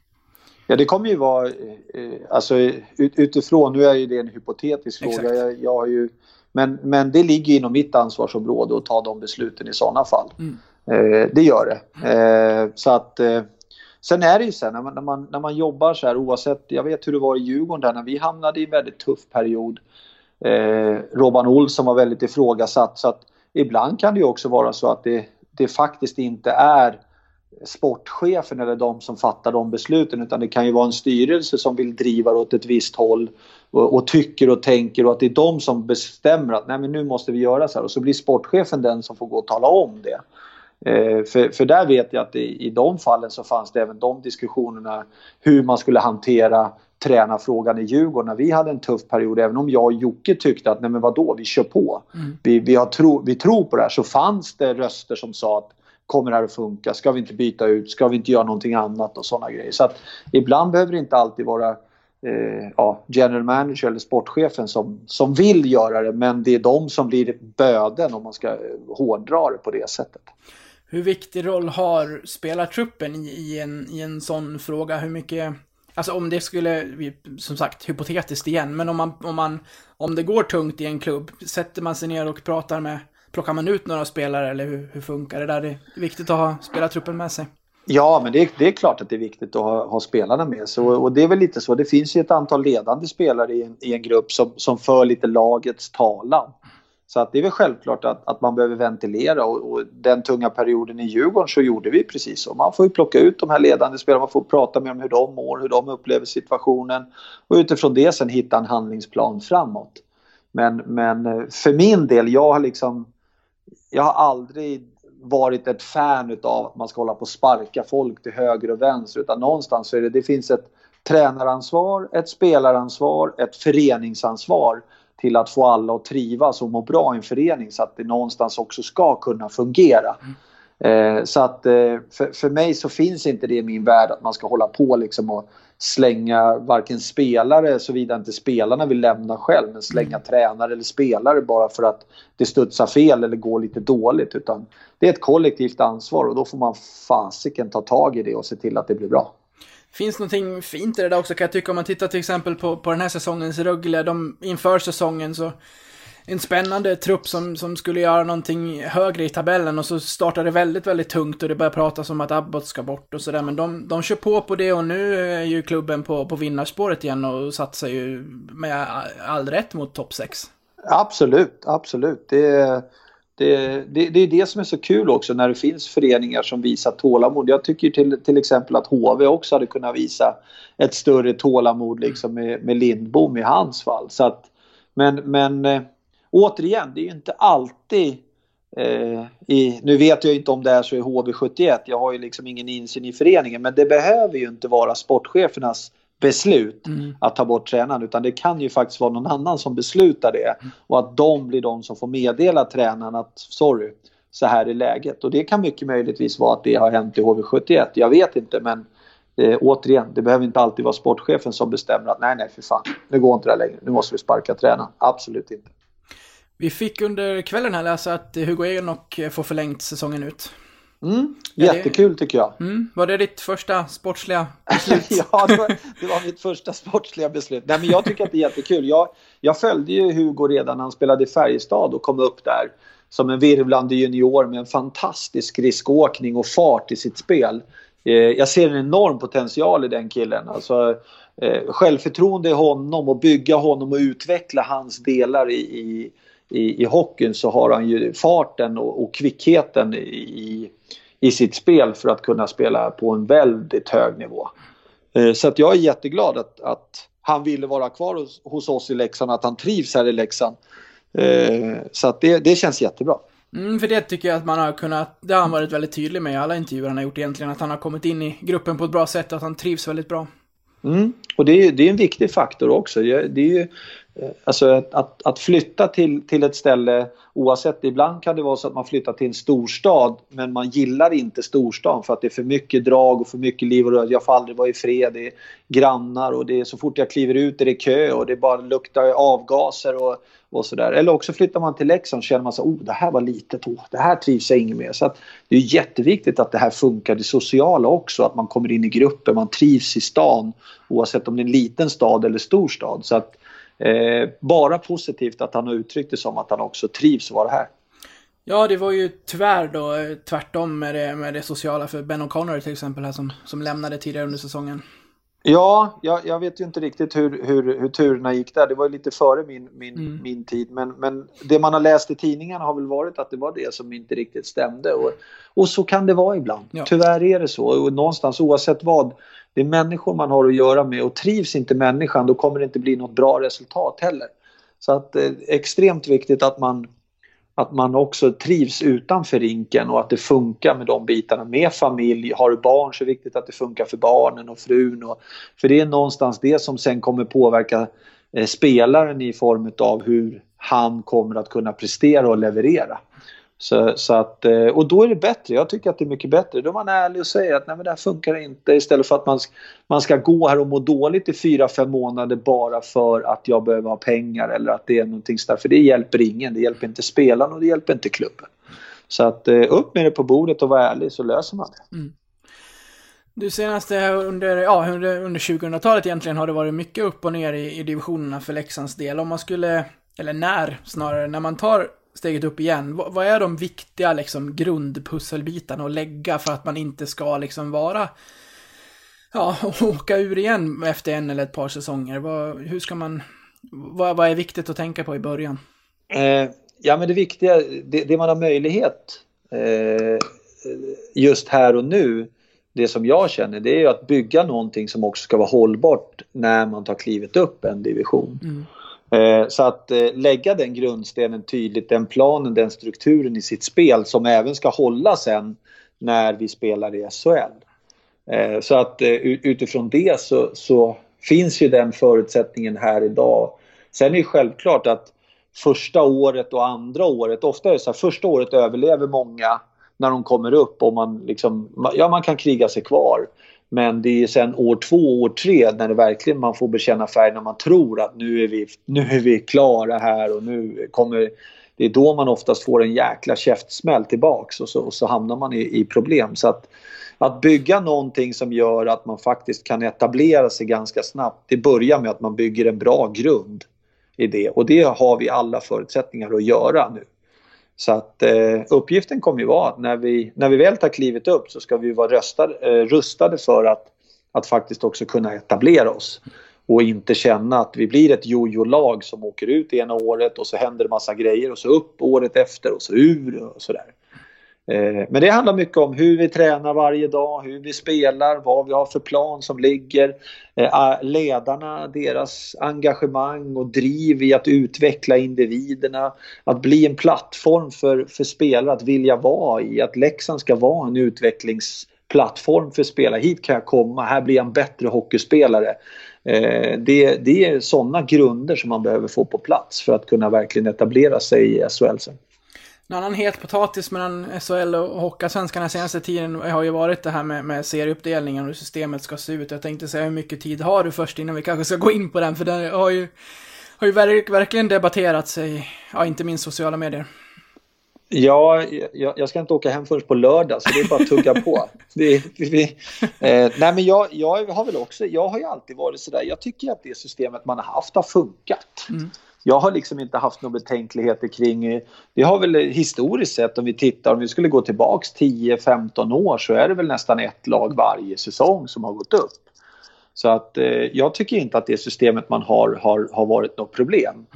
Ja, det kommer ju vara, eh, alltså ut, utifrån, nu är ju det en hypotetisk fråga. Jag, jag, har ju Men, men det ligger inom mitt ansvarsområde att ta de besluten i sådana fall. Eh, det gör det. Eh, så att, eh, sen är det ju så när man, när, man, när man jobbar så här oavsett, jag vet hur det var i Djurgården där när vi hamnade i en väldigt tuff period. Eh, Robban Olsson var väldigt ifrågasatt så att ibland kan det ju också vara så att det, det faktiskt inte är sportchefen eller de som fattar de besluten utan det kan ju vara en styrelse som vill driva åt ett visst håll och, och, tycker och tänker och att det är de som bestämmer att nej men nu måste vi göra så här och så blir sportchefen den som får gå och tala om det. Eh, för, för där vet jag att i, i de fallen så fanns det även de diskussionerna hur man skulle hantera tränarfrågan i Djurgården när vi hade en tuff period. Även om jag och Jocke tyckte att nej men vadå, vi kör på. Mm. Vi, vi, har tro, vi tror på det här så fanns det röster som sa att kommer det här att funka? Ska vi inte byta ut? Ska vi inte göra någonting annat och sådana grejer? Så att ibland behöver det inte alltid vara eh, ja, general manager eller sportchefen som, som vill göra det men det är de som blir böden om man ska eh, hårdra det på det sättet. Hur viktig roll har spelartruppen i, i, en, i en sån fråga? Hur mycket Alltså om det skulle, som sagt, hypotetiskt igen, men om man, om man, om det går tungt i en klubb, sätter man sig ner och pratar med, plockar man ut några spelare eller hur, hur funkar det där? Det är viktigt att ha spelartruppen med sig. Ja, men det är, det är klart att det är viktigt att ha, ha spelarna med sig. Och, och, det är väl lite så. Det finns ju ett antal ledande spelare i en, i en grupp som, som för lite lagets talan. Så att det är väl självklart att, att man behöver ventilera och, och, den tunga perioden i Djurgården så gjorde vi precis så. Man får ju plocka ut de här ledande spelarna, man får prata med dem hur de mår, hur de upplever situationen och utifrån det sen hitta en handlingsplan framåt. Men, men eh, för min del, jag har liksom jag har aldrig varit ett fan utav att man ska hålla på och sparka folk till höger och vänster utan någonstans så är det, det finns ett tränaransvar, ett spelaransvar, ett föreningsansvar till att få alla att trivas och må bra i en förening så att det någonstans också ska kunna fungera. Mm. Eh, så att eh, för, för mig så finns inte det i min värld att man ska hålla på liksom och slänga varken spelare såvida inte spelarna vill lämna själv men slänga mm. tränare eller spelare bara för att det studsar fel eller går lite dåligt utan det är ett kollektivt ansvar och då får man fasiken ta tag i det och se till att det blir bra. Finns någonting fint i det där också kan jag tycka om man tittar till exempel på, på den här säsongens Rögle, de inför säsongen så en spännande trupp som, som skulle göra någonting högre i tabellen och så startar det väldigt, väldigt tungt och det börjar pratas om att Abbott ska bort och sådär. Men de, de kör på på det och nu är ju klubben på, på vinnarspåret igen och satsar ju med all rätt mot topp 6. Absolut, absolut. Det, det, det, det är det som är så kul också när det finns föreningar som visar tålamod. Jag tycker till, till exempel att HV också hade kunnat visa ett större tålamod liksom med, med Lindbom i hans fall. Så att, men, men eh, återigen, det är ju inte alltid eh, i, nu vet jag inte om det är så i HV71, jag har ju liksom ingen insyn i föreningen, men det behöver ju inte vara sportchefernas beslut mm. att ta bort tränaren utan det kan ju faktiskt vara någon annan som beslutar det mm. och att de blir de som får meddela tränaren att sorry, så här är läget och det kan mycket möjligtvis vara att det har hänt i HV71, jag vet inte men eh, återigen, det behöver inte alltid vara sportchefen som bestämmer att nej, nej, för fan, nu går inte det längre, nu måste vi sparka tränaren. Absolut inte. Vi fick under kvällen här läsa att Hugo Enoch får förlängt säsongen ut. Mm, jättekul tycker jag. Mm, var det ditt första sportsliga beslut? ja, det var, det var, mitt första sportsliga beslut. Nej, men jag tycker att det är jättekul. Jag, jag följde ju Hugo redan när han spelade i Färjestad och kom upp där som en virvlande junior med en fantastisk skridskoåkning och fart i sitt spel. Eh, jag ser en enorm potential i den killen. Alltså, eh, självförtroende i honom och bygga honom och utveckla hans delar i, i i, i hockeyn så har han ju farten och, och kvickheten i, i sitt spel för att kunna spela på en väldigt hög nivå. Eh, så att jag är jätteglad att, att han ville vara kvar hos, hos oss i Leksand, att han trivs här i Leksand. Eh, så att det, det känns jättebra. Mm, för det tycker jag att man har kunnat, det har han varit väldigt tydlig med i alla intervjuer han har gjort egentligen, att han har kommit in i gruppen på ett bra sätt, att han trivs väldigt bra. Mm. Och det är, det är en viktig faktor också. Det är ju, Eh, alltså att, att flytta till, till ett ställe oavsett, ibland kan det vara så att man flyttar till en storstad men man gillar inte storstan för att det är för mycket drag och för mycket liv och rörelse. Jag får aldrig vara i fred, det är grannar och det är så fort jag kliver ut är det kö och det bara luktar avgaser och, och sådär. Eller också flyttar man till Leksand och känner man så oh det här var litet, oh, det här trivs jag inget med. Så att det är jätteviktigt att det här funkar, det sociala också, att man kommer in i grupper, man trivs i stan oavsett om det är en liten stad eller stor stad. Så att eh, bara positivt att han har uttryckt det som att han också trivs att vara här. Ja, det var ju tyvärr då eh, tvärtom med det, med det sociala för Ben O'Connor till exempel här som, som lämnade tidigare under säsongen. Ja, jag, jag, vet ju inte riktigt hur, hur, hur turerna gick där. Det var ju lite före min, min, Mm. min tid. Men, men det man har läst i tidningarna har väl varit att det var det som inte riktigt stämde. Och, och så kan det vara ibland. Ja. Tyvärr är det så. Och någonstans oavsett vad. Det är människor man har att göra med och trivs inte människan då kommer det inte bli något bra resultat heller. Så att eh, extremt viktigt att man att man också trivs utanför rinken och att det funkar med de bitarna med familj. Har du barn så är det viktigt att det funkar för barnen och frun. Och, för det är någonstans det som sen kommer påverka eh, spelaren i form av hur han kommer att kunna prestera och leverera. Så, så att, eh, och då är det bättre, jag tycker att det är mycket bättre. Då är man ärlig och säger att nej men det här funkar inte istället för att man, man ska gå här och må dåligt i fyra fem månader bara för att jag behöver ha pengar eller att det är någonting sådär. För det hjälper ingen, det hjälper inte spelarna och det hjälper inte klubben. Så att eh, upp med det på bordet och vara ärlig så löser man det. Mm. Du senaste under, ja, under, under 2000-talet egentligen har det varit mycket upp och ner i, i divisionerna för Leksands del. Om man skulle, eller när snarare, när man tar steget upp igen, vad, vad är de viktiga liksom grundpusselbitarna att lägga för att man inte ska liksom vara, ja, åka ur igen efter en eller ett par säsonger? Vad, hur ska man, vad, vad är viktigt att tänka på i början? Eh, ja men det viktiga, det, det man har möjlighet eh, just här och nu, det som jag känner det är ju att bygga någonting som också ska vara hållbart när man tar klivet upp en division. Eh, Eh, så att eh, lägga den grundstenen tydligt, den planen, den strukturen i sitt spel som även ska hålla sen när vi spelar i SHL. Eh, så att utifrån det så, så finns ju den förutsättningen här idag. Sen är det självklart att första året och andra året, ofta är det så här, första året överlever många när de kommer upp och man liksom, ja man kan kriga sig kvar. Men det är sen år två, år tre när det verkligen man får bekänna färg när man tror att nu är vi, nu är vi klara här och nu kommer det är då man oftast får en jäkla käftsmäll tillbaks och så, och så hamnar man i, i problem. Så att, att bygga någonting som gör att man faktiskt kan etablera sig ganska snabbt. Det börjar med att man bygger en bra grund i det och det har vi alla förutsättningar att göra nu. Så att eh, uppgiften kommer ju vara att när vi, när vi väl tar klivet upp så ska vi vara röstade, eh, rustade för att, att faktiskt också kunna etablera oss. Och inte känna att vi blir ett jojo-lag som åker ut ena året och så händer det massa grejer och så upp året efter och så ur och sådär. Eh, men det handlar mycket om hur vi tränar varje dag, hur vi spelar, vad vi har för plan som ligger. Eh, ledarna, deras engagemang och driv i att utveckla individerna. Att bli en plattform för, för spelare att vilja vara i. Att Leksand ska vara en utvecklingsplattform för spelare. Hit kan jag komma, här blir jag en bättre hockeyspelare. Eh, det, det är sådana grunder som man behöver få på plats för att kunna verkligen etablera sig i SHL sen. En annan het potatis mellan SHL och Hockeyallsvenskan senaste tiden har ju varit det här med, med serieuppdelningen och hur systemet ska se ut. Jag tänkte säga hur mycket tid har du först innan vi kanske ska gå in på den, för den har ju, har ju verk, verkligen debatterats i, ja, inte minst sociala medier. Ja, jag, jag ska inte åka hem först på lördag så det är bara att tugga på. Det, vi, eh, nej men jag, jag har väl också, jag har ju alltid varit sådär, jag tycker att det systemet man har haft har funkat. Jag har liksom inte haft några betänkligheter kring, vi har väl historiskt sett om vi tittar, om vi skulle gå tillbaks 10-15 år så är det väl nästan ett lag varje säsong som har gått upp. Så att eh, jag tycker inte att det systemet man har har, har varit något problem.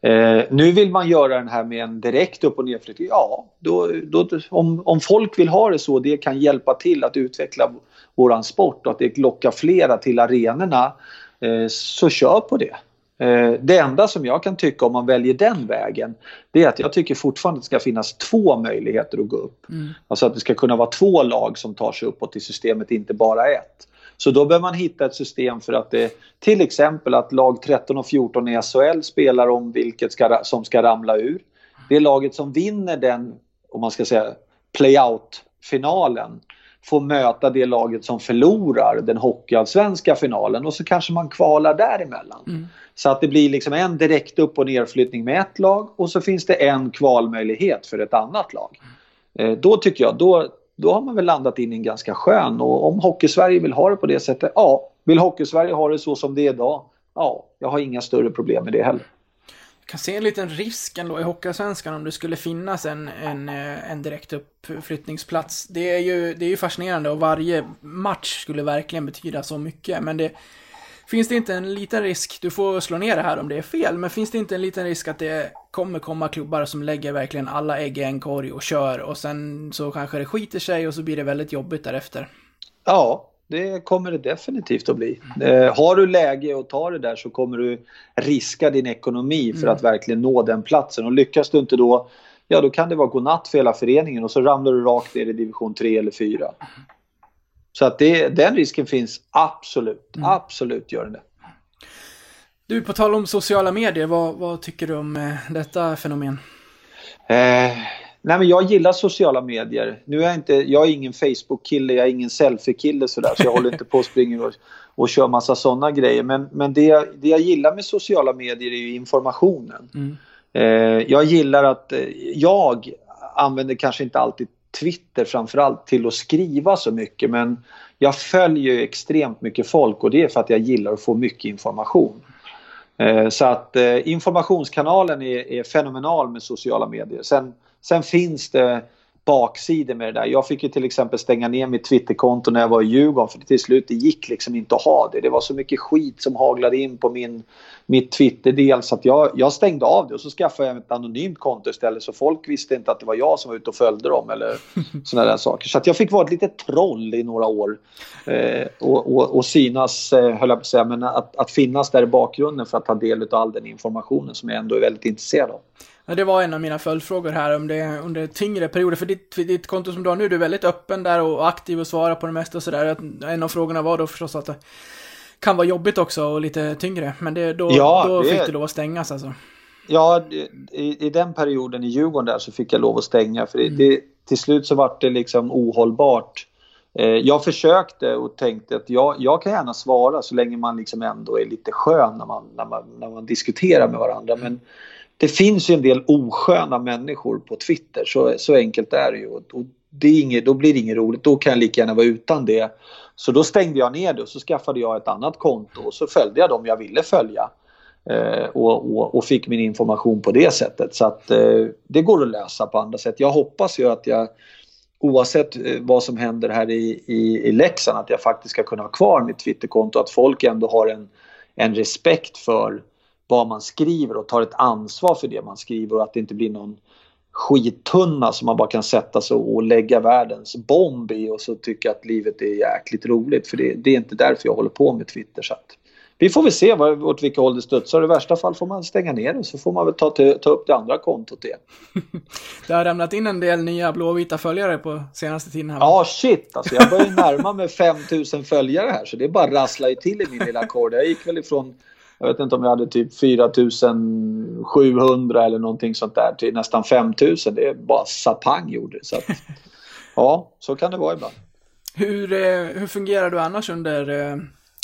Eh, nu vill man göra den här med en direkt upp och nedflyttning. Ja, då, då, om, om folk vill ha det så, det kan hjälpa till att utveckla våran sport och att det lockar flera till arenorna, eh, så kör på det. Eh, det enda som jag kan tycka om man väljer den vägen, det är att jag tycker fortfarande att det ska finnas två möjligheter att gå upp. Alltså att det ska kunna vara två lag som tar sig uppåt i systemet, inte bara ett. Så då behöver man hitta ett system för att det, till exempel att lag 13 och 14 i SHL spelar om vilket ska, som ska ramla ur. Det laget som vinner den, om man ska säga, playout-finalen får möta det laget som förlorar den hockeyallsvenska finalen och så kanske man kvalar däremellan. Så att det blir liksom en direkt upp och nerflyttning med ett lag och så finns det en kvalmöjlighet för ett annat lag. Eh, då tycker jag, då, då har man väl landat in i en ganska skön och om Hockeysverige vill ha det på det sättet, ja. Vill Hockeysverige ha det så som det är idag, ja. jag har inga större problem med det heller. Kan se en liten risk ändå i Hockeyallsvenskan om det skulle finnas en, en, eh, en direkt uppflyttningsplats. Det är, ju, det är ju fascinerande och varje match skulle verkligen betyda så mycket. Men det, finns det inte en liten risk, du får slå ner det här om det är fel, men finns det inte en liten risk att det kommer komma klubbar som lägger verkligen alla ägg i en korg och kör och sen så kanske det skiter sig och så blir det väldigt jobbigt därefter? Ja, det kommer det definitivt att bli. Eh, har du läge att ta det där så kommer du riska din ekonomi för att verkligen nå den platsen. Och lyckas du inte då, ja då kan det vara godnatt för hela föreningen och så ramlar du rakt ner i division 3 eller 4. Så att det, den risken finns absolut, absolut gör den det. Du, på tal om sociala medier, vad, vad tycker du om eh, detta fenomen? Eh, nej men jag gillar sociala medier. Nu är jag inte, jag är ingen Facebook-kille, jag är ingen selfie-kille sådär så jag håller inte på och springer och, och kör massa sådana grejer. Men, men det, jag- det jag gillar med sociala medier är ju informationen. Eh, jag gillar att eh, jag använder kanske inte alltid Twitter framförallt till att skriva så mycket men jag följer extremt mycket folk och det är för att jag gillar att få mycket information. Eh, Så att eh, informationskanalen är, är fenomenal med sociala medier. Sen, sen finns det baksidor med det där. Jag fick ju till exempel stänga ner mitt Twitterkonto när jag var i Djurgården för till slut det gick liksom inte att ha det. Det var så mycket skit som haglade in på min, mitt Twitter-del så att jag, jag stängde av det och så skaffade jag ett anonymt konto istället så folk visste inte att det var jag som var ute och följde dem eller sådana där saker. Så att jag fick vara ett litet troll i några år eh, och, och, och synas, eh, höll jag på att säga, men att, att finnas där i bakgrunden för att ta del av all den informationen som jag ändå är väldigt intresserad av. Det var en av mina följdfrågor här om det under tyngre perioder. För ditt, ditt konto som du har nu, du är väldigt öppen där och aktiv och svarar på det mesta och sådär. En av frågorna var då förstås att det kan vara jobbigt också och lite tyngre. Men det, då, Ja, då det- fick du lov att stängas alltså. Ja, i, i den perioden i Djurgården där så fick jag lov att stänga för det, det, till slut så vart det liksom ohållbart. Eh, jag försökte och tänkte att jag, jag kan gärna svara så länge man liksom ändå är lite skön när man, när man, när man diskuterar med varandra. Men det finns ju en del osköna människor på Twitter, så, så enkelt är det ju. Och, det är inget, då blir det inget roligt, då kan jag lika gärna vara utan det. Så då stängde jag ner det och så skaffade jag ett annat konto och så följde jag dem jag ville följa. Eh, och, och, och fick min information på det sättet. Så att eh, det går att lösa på andra sätt. Jag hoppas ju att jag oavsett eh, vad som händer här i, i, i Leksand att jag faktiskt ska kunna ha kvar mitt Twitterkonto. Att folk ändå har en, en respekt för vad man skriver och tar ett ansvar för det man skriver och att det inte blir någon skittunna som man bara kan sätta sig och lägga världens bomb i och så tycka att livet är jäkligt roligt. För det, det är inte därför jag håller på med Twitter. Så att vi får väl se var, åt vilka håll det studsar. I värsta fall får man stänga ner det så får man väl ta, ta upp det andra kontot igen. Det har ramlat in en del nya blåvita följare på senaste tiden här. Ja, shit alltså. Jag börjar närma mig 5000 följare här så det är bara rassla ju till i min lilla kår. Jag gick väl ifrån, jag vet inte om jag hade typ 4700 eller någonting sånt där till nästan 5000. Det är bara sapang gjorde. Så att, ja, så kan det vara ibland. Hur, eh, hur fungerar du annars under, eh,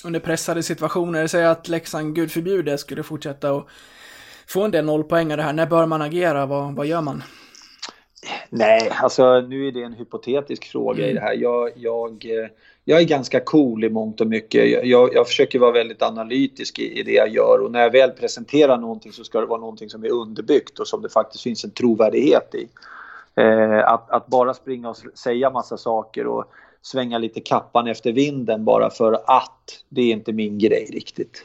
under pressade situationer? Säg att Leksand, gud förbjude, skulle fortsätta och få en del nollpoängare här. När bör man agera? Vad, vad gör man? Nej, alltså nu är det en hypotetisk fråga i det här. Jag, jag, eh, jag är ganska cool i mångt och mycket. Jag, jag, försöker vara väldigt analytisk i, i det jag gör och när jag väl presenterar någonting så ska det vara någonting som är underbyggt och som det faktiskt finns en trovärdighet i. Eh, att, att bara springa och säga massa saker och svänga lite kappan efter vinden bara för att, det är inte min grej riktigt.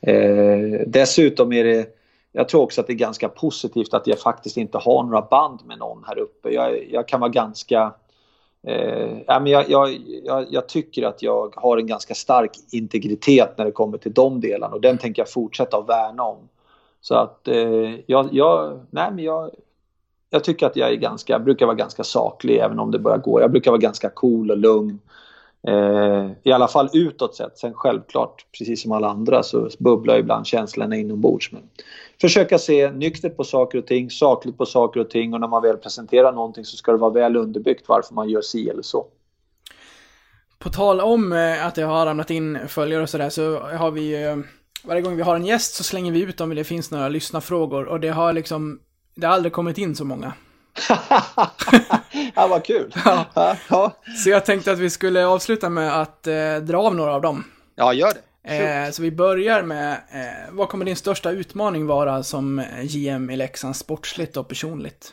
Eh, dessutom är det, jag tror också att det är ganska positivt att jag faktiskt inte har några band med någon här uppe. Jag, jag kan vara ganska... Eh, ja, men jag, jag, jag, jag tycker att jag har en ganska stark integritet när det kommer till de delarna och den tänker jag fortsätta att värna om. Så att eh, jag, jag, nej men jag, jag tycker att jag är ganska, brukar vara ganska saklig även om det börjar gå. Jag brukar vara ganska cool och lugn. Eh, I alla fall utåt sett. Sen självklart, precis som alla andra, så bubblar ibland känslorna inombords. Men försöka se nyktert på saker och ting, sakligt på saker och ting och när man väl presenterar någonting så ska det vara väl underbyggt varför man gör si eller så. På tal om eh, att det har ramlat in följare och sådär så har vi eh, varje gång vi har en gäst så slänger vi ut om det finns några lyssnarfrågor och det har liksom det har aldrig kommit in så många. ja, vad kul! Ja. Ja. Så jag tänkte att vi skulle avsluta med att eh, dra av några av dem. ja gör det. Eh, så vi börjar med, eh, vad kommer din största utmaning vara som GM i Leksand sportsligt och personligt?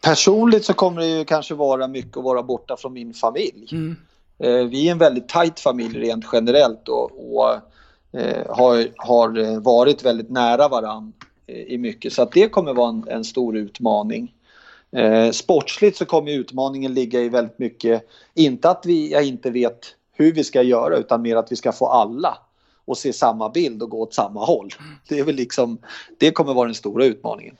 Personligt så kommer det ju kanske vara mycket att vara borta från min familj. Mm. Eh, vi är en väldigt tajt familj rent generellt och, och eh, har, har eh, varit väldigt nära varann eh, i mycket. Så att det kommer vara en, en stor utmaning. Eh, sportsligt så kommer utmaningen ligga i väldigt mycket, inte att vi, jag inte vet hur vi ska göra utan mer att vi ska få alla att se samma bild och gå åt samma håll. Det är väl liksom, det kommer vara den stora utmaningen.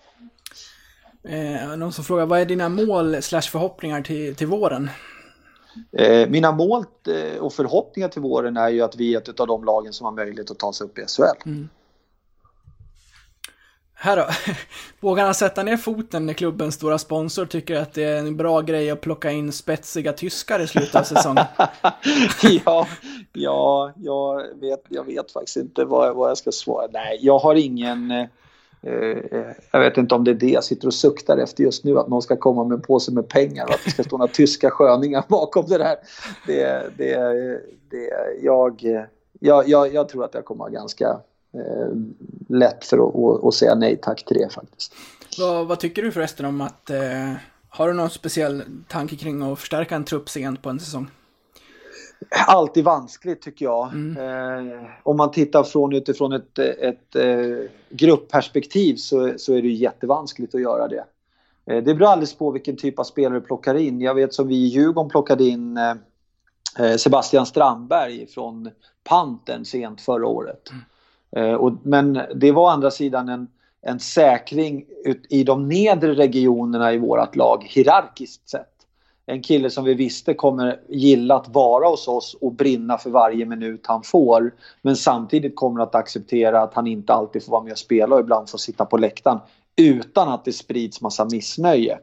Eh, någon som frågar, vad är dina mål slash förhoppningar till, till våren? Eh, mina mål eh, och förhoppningar till våren är ju att vi är ett av de lagen som har möjlighet att ta sig upp i SHL. Här då, vågar han sätta ner foten när klubbens stora sponsor tycker att det är en bra grej att plocka in spetsiga tyskar i slutet av säsongen? ja, ja jag, vet, jag vet faktiskt inte vad, vad jag ska svara. Nej, jag har ingen... Eh, eh, jag vet inte om det är det jag sitter och suktar efter just nu, att någon ska komma med en påse med pengar och att det ska stå några tyska sköningar bakom det där. Det, det, det, jag, jag, jag, jag tror att jag kommer ha ganska lätt för att, att, säga nej tack till det faktiskt. Vad, vad tycker du förresten om att, eh, har du någon speciell tanke kring att förstärka en trupp sent på en säsong? alltid vanskligt tycker jag. Eh, om man tittar från utifrån ett, ett eh, gruppperspektiv så, så är det jättevanskligt att göra det. Eh, det beror alldeles på vilken typ av spelare du plockar in. Jag vet som vi i Djurgården plockade in eh, eh, Sebastian Strandberg från Pantern sent förra året. Eh, Eh, och, men det var å andra sidan en, en säkring ut, i de nedre regionerna i vårt lag hierarkiskt sett en kille som vi visste kommer gilla att vara hos oss och brinna för varje minut han får. Men samtidigt kommer att acceptera att han inte alltid får vara med och spela och ibland får sitta på läktaren utan att det sprids massa missnöje.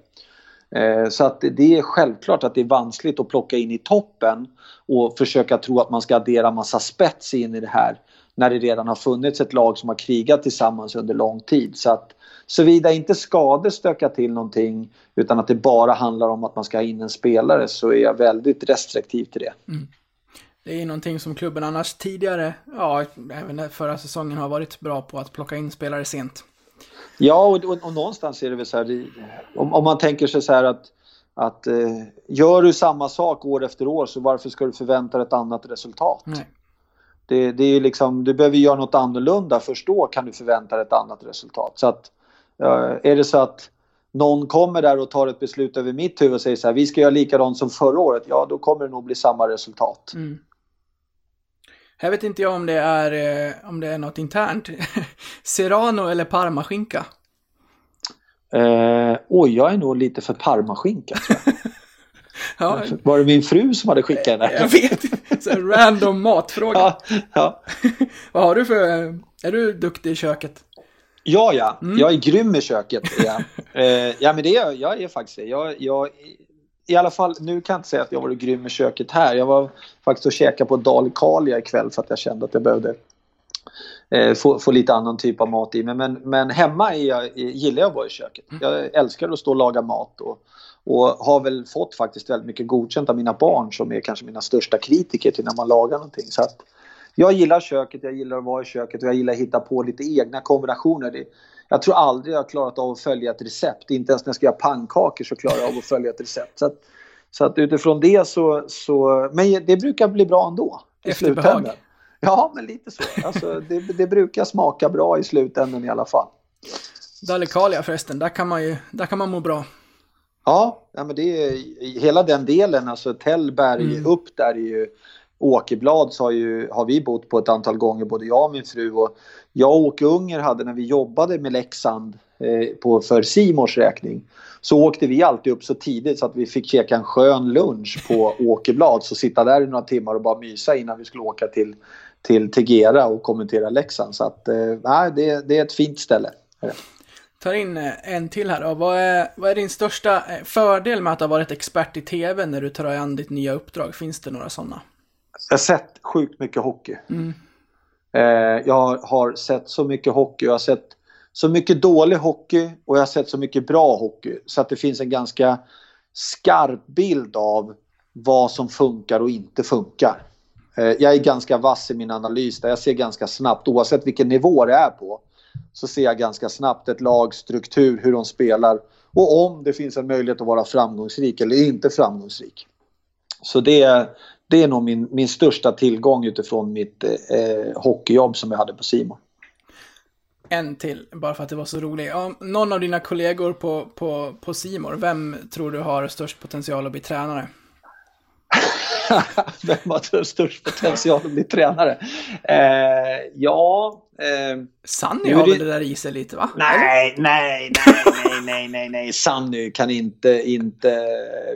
Eh, så att det är självklart att det är vanskligt att plocka in i toppen och försöka tro att man ska addera massa spets in i det här när det redan har funnits ett lag som har krigat tillsammans under lång tid. Så att Såvida inte skador stökar till någonting utan att det bara handlar om att man ska ha in en spelare så är jag väldigt restriktiv till det. Mm. Det är någonting som klubben annars tidigare, ja, även förra säsongen har varit bra på att plocka in spelare sent. Ja, och, och, och någonstans är det väl så här, om, om man tänker sig så här att, att eh, gör du samma sak år efter år så varför ska du förvänta dig ett annat resultat? Nej. Det, det är liksom, du behöver göra något annorlunda, först då kan du förvänta dig ett annat resultat. Så att är det så att någon kommer där och tar ett beslut över mitt huvud och säger så här, vi ska göra likadant som förra året, ja då kommer det nog bli samma resultat. Mm. Här vet inte jag om det är, eh, om det är något internt. Serrano eller parmaskinka? Eh, oj, jag är nog lite för parmaskinka tror jag. ja. Var det min fru som hade skickat den? Jag vet Så random matfråga. Ja, ja. Vad har du för, är du duktig i köket? Ja, ja. Mm. Jag är grym i köket. Ja, eh, ja men det är jag. är faktiskt det. Jag, jag, I alla fall, nu kan jag inte säga att jag varit grym i köket här. Jag var faktiskt och käkade på Dalikalia ikväll för att jag kände att jag behövde eh, få, få lite annan typ av mat i mig. Men, men hemma är jag, gillar jag att vara i köket. Jag älskar att stå och laga mat. Och, och har väl fått faktiskt väldigt mycket godkänt av mina barn som är kanske mina största kritiker till när man lagar någonting. Så att, jag gillar köket, jag gillar att vara i köket och jag gillar att hitta på lite egna kombinationer. Det, jag tror aldrig jag har klarat av att följa ett recept. Inte ens när jag ska göra pannkakor så klarar jag av att följa ett recept. Så att, så att utifrån det så, så... Men det brukar bli bra ändå. I slutändan. Ja, men lite så. Alltså, det, det brukar smaka bra i slutändan i alla fall. Dalecarlia förresten, där kan man ju där kan man må bra. Ja, ja men det är hela den delen, alltså Tällberg mm. upp där är ju Åkerblad så har, ju, har vi bott på ett antal gånger, både jag och min fru. Och jag och Åke Unger hade när vi jobbade med Leksand eh, på, för Simors räkning så åkte vi alltid upp så tidigt så att vi fick käka en skön lunch på Åkerblad. Så sitta där i några timmar och bara mysa innan vi skulle åka till, till Tegera och kommentera Leksand. Så att, eh, det, det är ett fint ställe. Tar in eh, en till här då. Vad är, vad är din största eh, fördel med att ha varit expert i TV när du tar an ditt nya uppdrag? Finns det några sådana? Jag har sett sjukt mycket hockey. Mm. Jag har sett så mycket hockey. Jag har sett så mycket dålig hockey och jag har sett så mycket bra hockey. Så att det finns en ganska skarp bild av vad som funkar och inte funkar. Eh, jag är ganska vass i min analys där. Jag ser ganska snabbt, oavsett vilken nivå det är på, så ser jag ganska snabbt ett lags struktur, hur de spelar och om det finns en möjlighet att vara framgångsrik eller inte framgångsrik. Så det, det är nog min, min största tillgång utifrån mitt eh, hockeyjobb som jag hade på Simon. En till, bara för att det var så roligt. Någon av dina kollegor på, på, på Simor, vem tror du har störst potential att bli tränare? Vem har störst potential att bli tränare? Eh, ja... Eh, Sanny har väl det där i sig lite va? Nej, nej, nej, nej, nej, nej, nej. Sanny kan inte, inte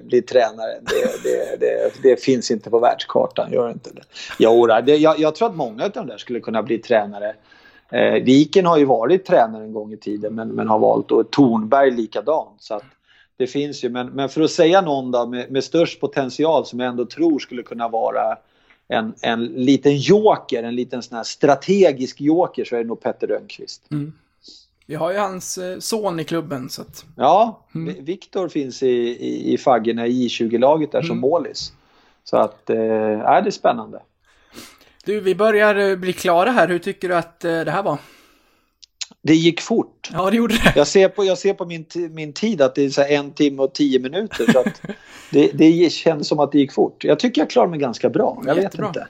bli tränare. Det, det, det, det finns inte på världskartan, gör inte det. Jo, det jag, jag tror att många av de där skulle kunna bli tränare. Eh, Viken har ju varit tränare en gång i tiden men, men har valt och Tornberg likadant. Så att, det finns ju, men, men för att säga någon då med, med störst potential som jag ändå tror skulle kunna vara en, en liten joker, en liten sån här strategisk joker så är det nog Petter Rönnqvist. Mm. Vi har ju hans eh, son i klubben så att... Ja, mm. Viktor finns i, i, i Faggerna i J20-laget där mm. som målis. Så att, eh, är det är spännande. Du, vi börjar eh, bli klara här. Hur tycker du att eh, det här var? Det gick fort. Ja, det gjorde det. Jag ser på, jag ser på min, min tid att det är så en timme och tio minuter. Så det, det känns som att det gick fort. Jag tycker jag klarar mig ganska bra. Jag Jättebra. vet inte.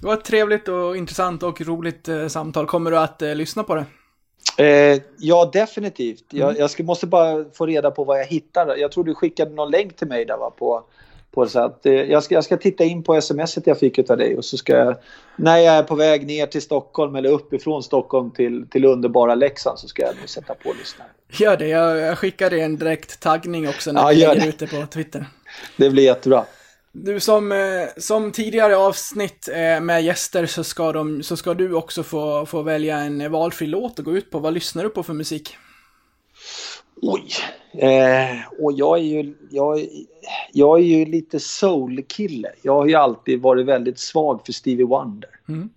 Det var ett trevligt och intressant och roligt eh, samtal. Kommer du att eh, lyssna på det? Eh, ja, definitivt. Jag, mm. jag ska, måste bara få reda på vad jag hittar. Jag tror du skickade någon länk till mig där va, på på det. Så att, eh, jag, ska, jag ska titta in på smset jag fick av dig och så ska jag, när jag är på väg ner till Stockholm eller uppifrån Stockholm till, till underbara Leksand så ska jag nog sätta på och lyssna. Gör det, jag, jag skickar dig en direkt taggning också när ja, jag lägger ut det på Twitter. Det blir jättebra. Du, som, eh, som tidigare avsnitt eh, med gäster så ska, de, så ska du också få, få välja en valfri låt att gå ut på. Vad lyssnar du på för musik? Oj. Eh, och jag är ju, jag, jag är ju lite soul-kille. Jag har ju alltid varit väldigt svag för Stevie Wonder. Mm.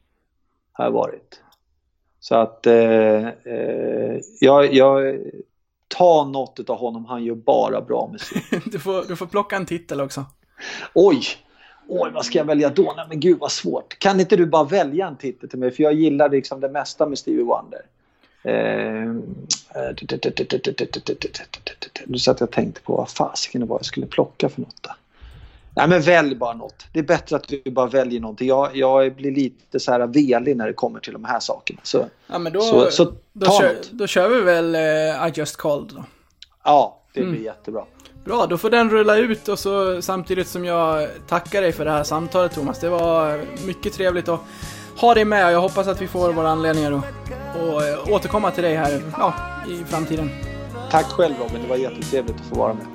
Har jag varit. Så att eh, eh, jag, jag tar något av honom. Han gör bara bra musik. du, får, du får plocka en titel också. Oj! Oj, vad ska jag välja då? Nej, men gud vad svårt. Kan inte du bara välja en titel till mig? För jag gillar liksom det mesta med Stevie Wonder. Nu satt jag och tänkte på vad fasiken det var jag skulle plocka för något. Nej men välj bara något. Det är bättre att du bara väljer någonting. Jag, jag blir lite så här velig när det kommer till de här sakerna. Så, ja, men då, så, så då, kör, då kör vi väl uh, I just called då. Ja, det blir mm. jättebra. Bra, då får den rulla ut och så samtidigt som jag tackar dig för det här samtalet Thomas. Det var mycket trevligt att ha dig med. Jag hoppas att vi får våra anledningar att och eh, återkomma till dig här ja, i framtiden. Tack själv Robin, det var jättetrevligt att få vara med.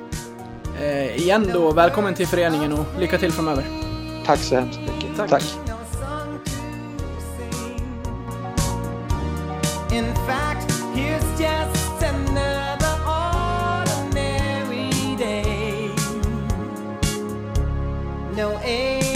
Eh, igen då, välkommen till föreningen och lycka till framöver. Tack så hemskt mycket. Tack. Tack. No April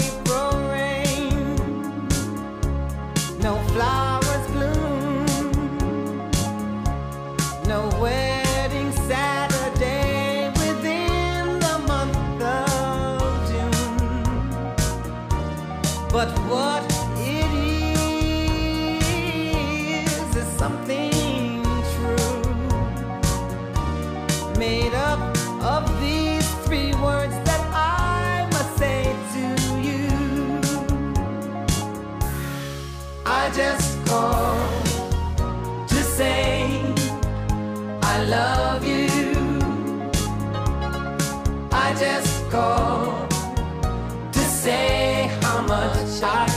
I.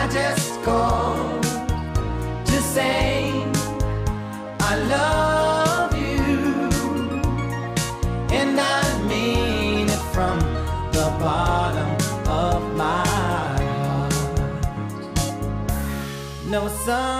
I just called to say I love you, and I mean it from the bottom of my heart. No summer's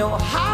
no Halloween,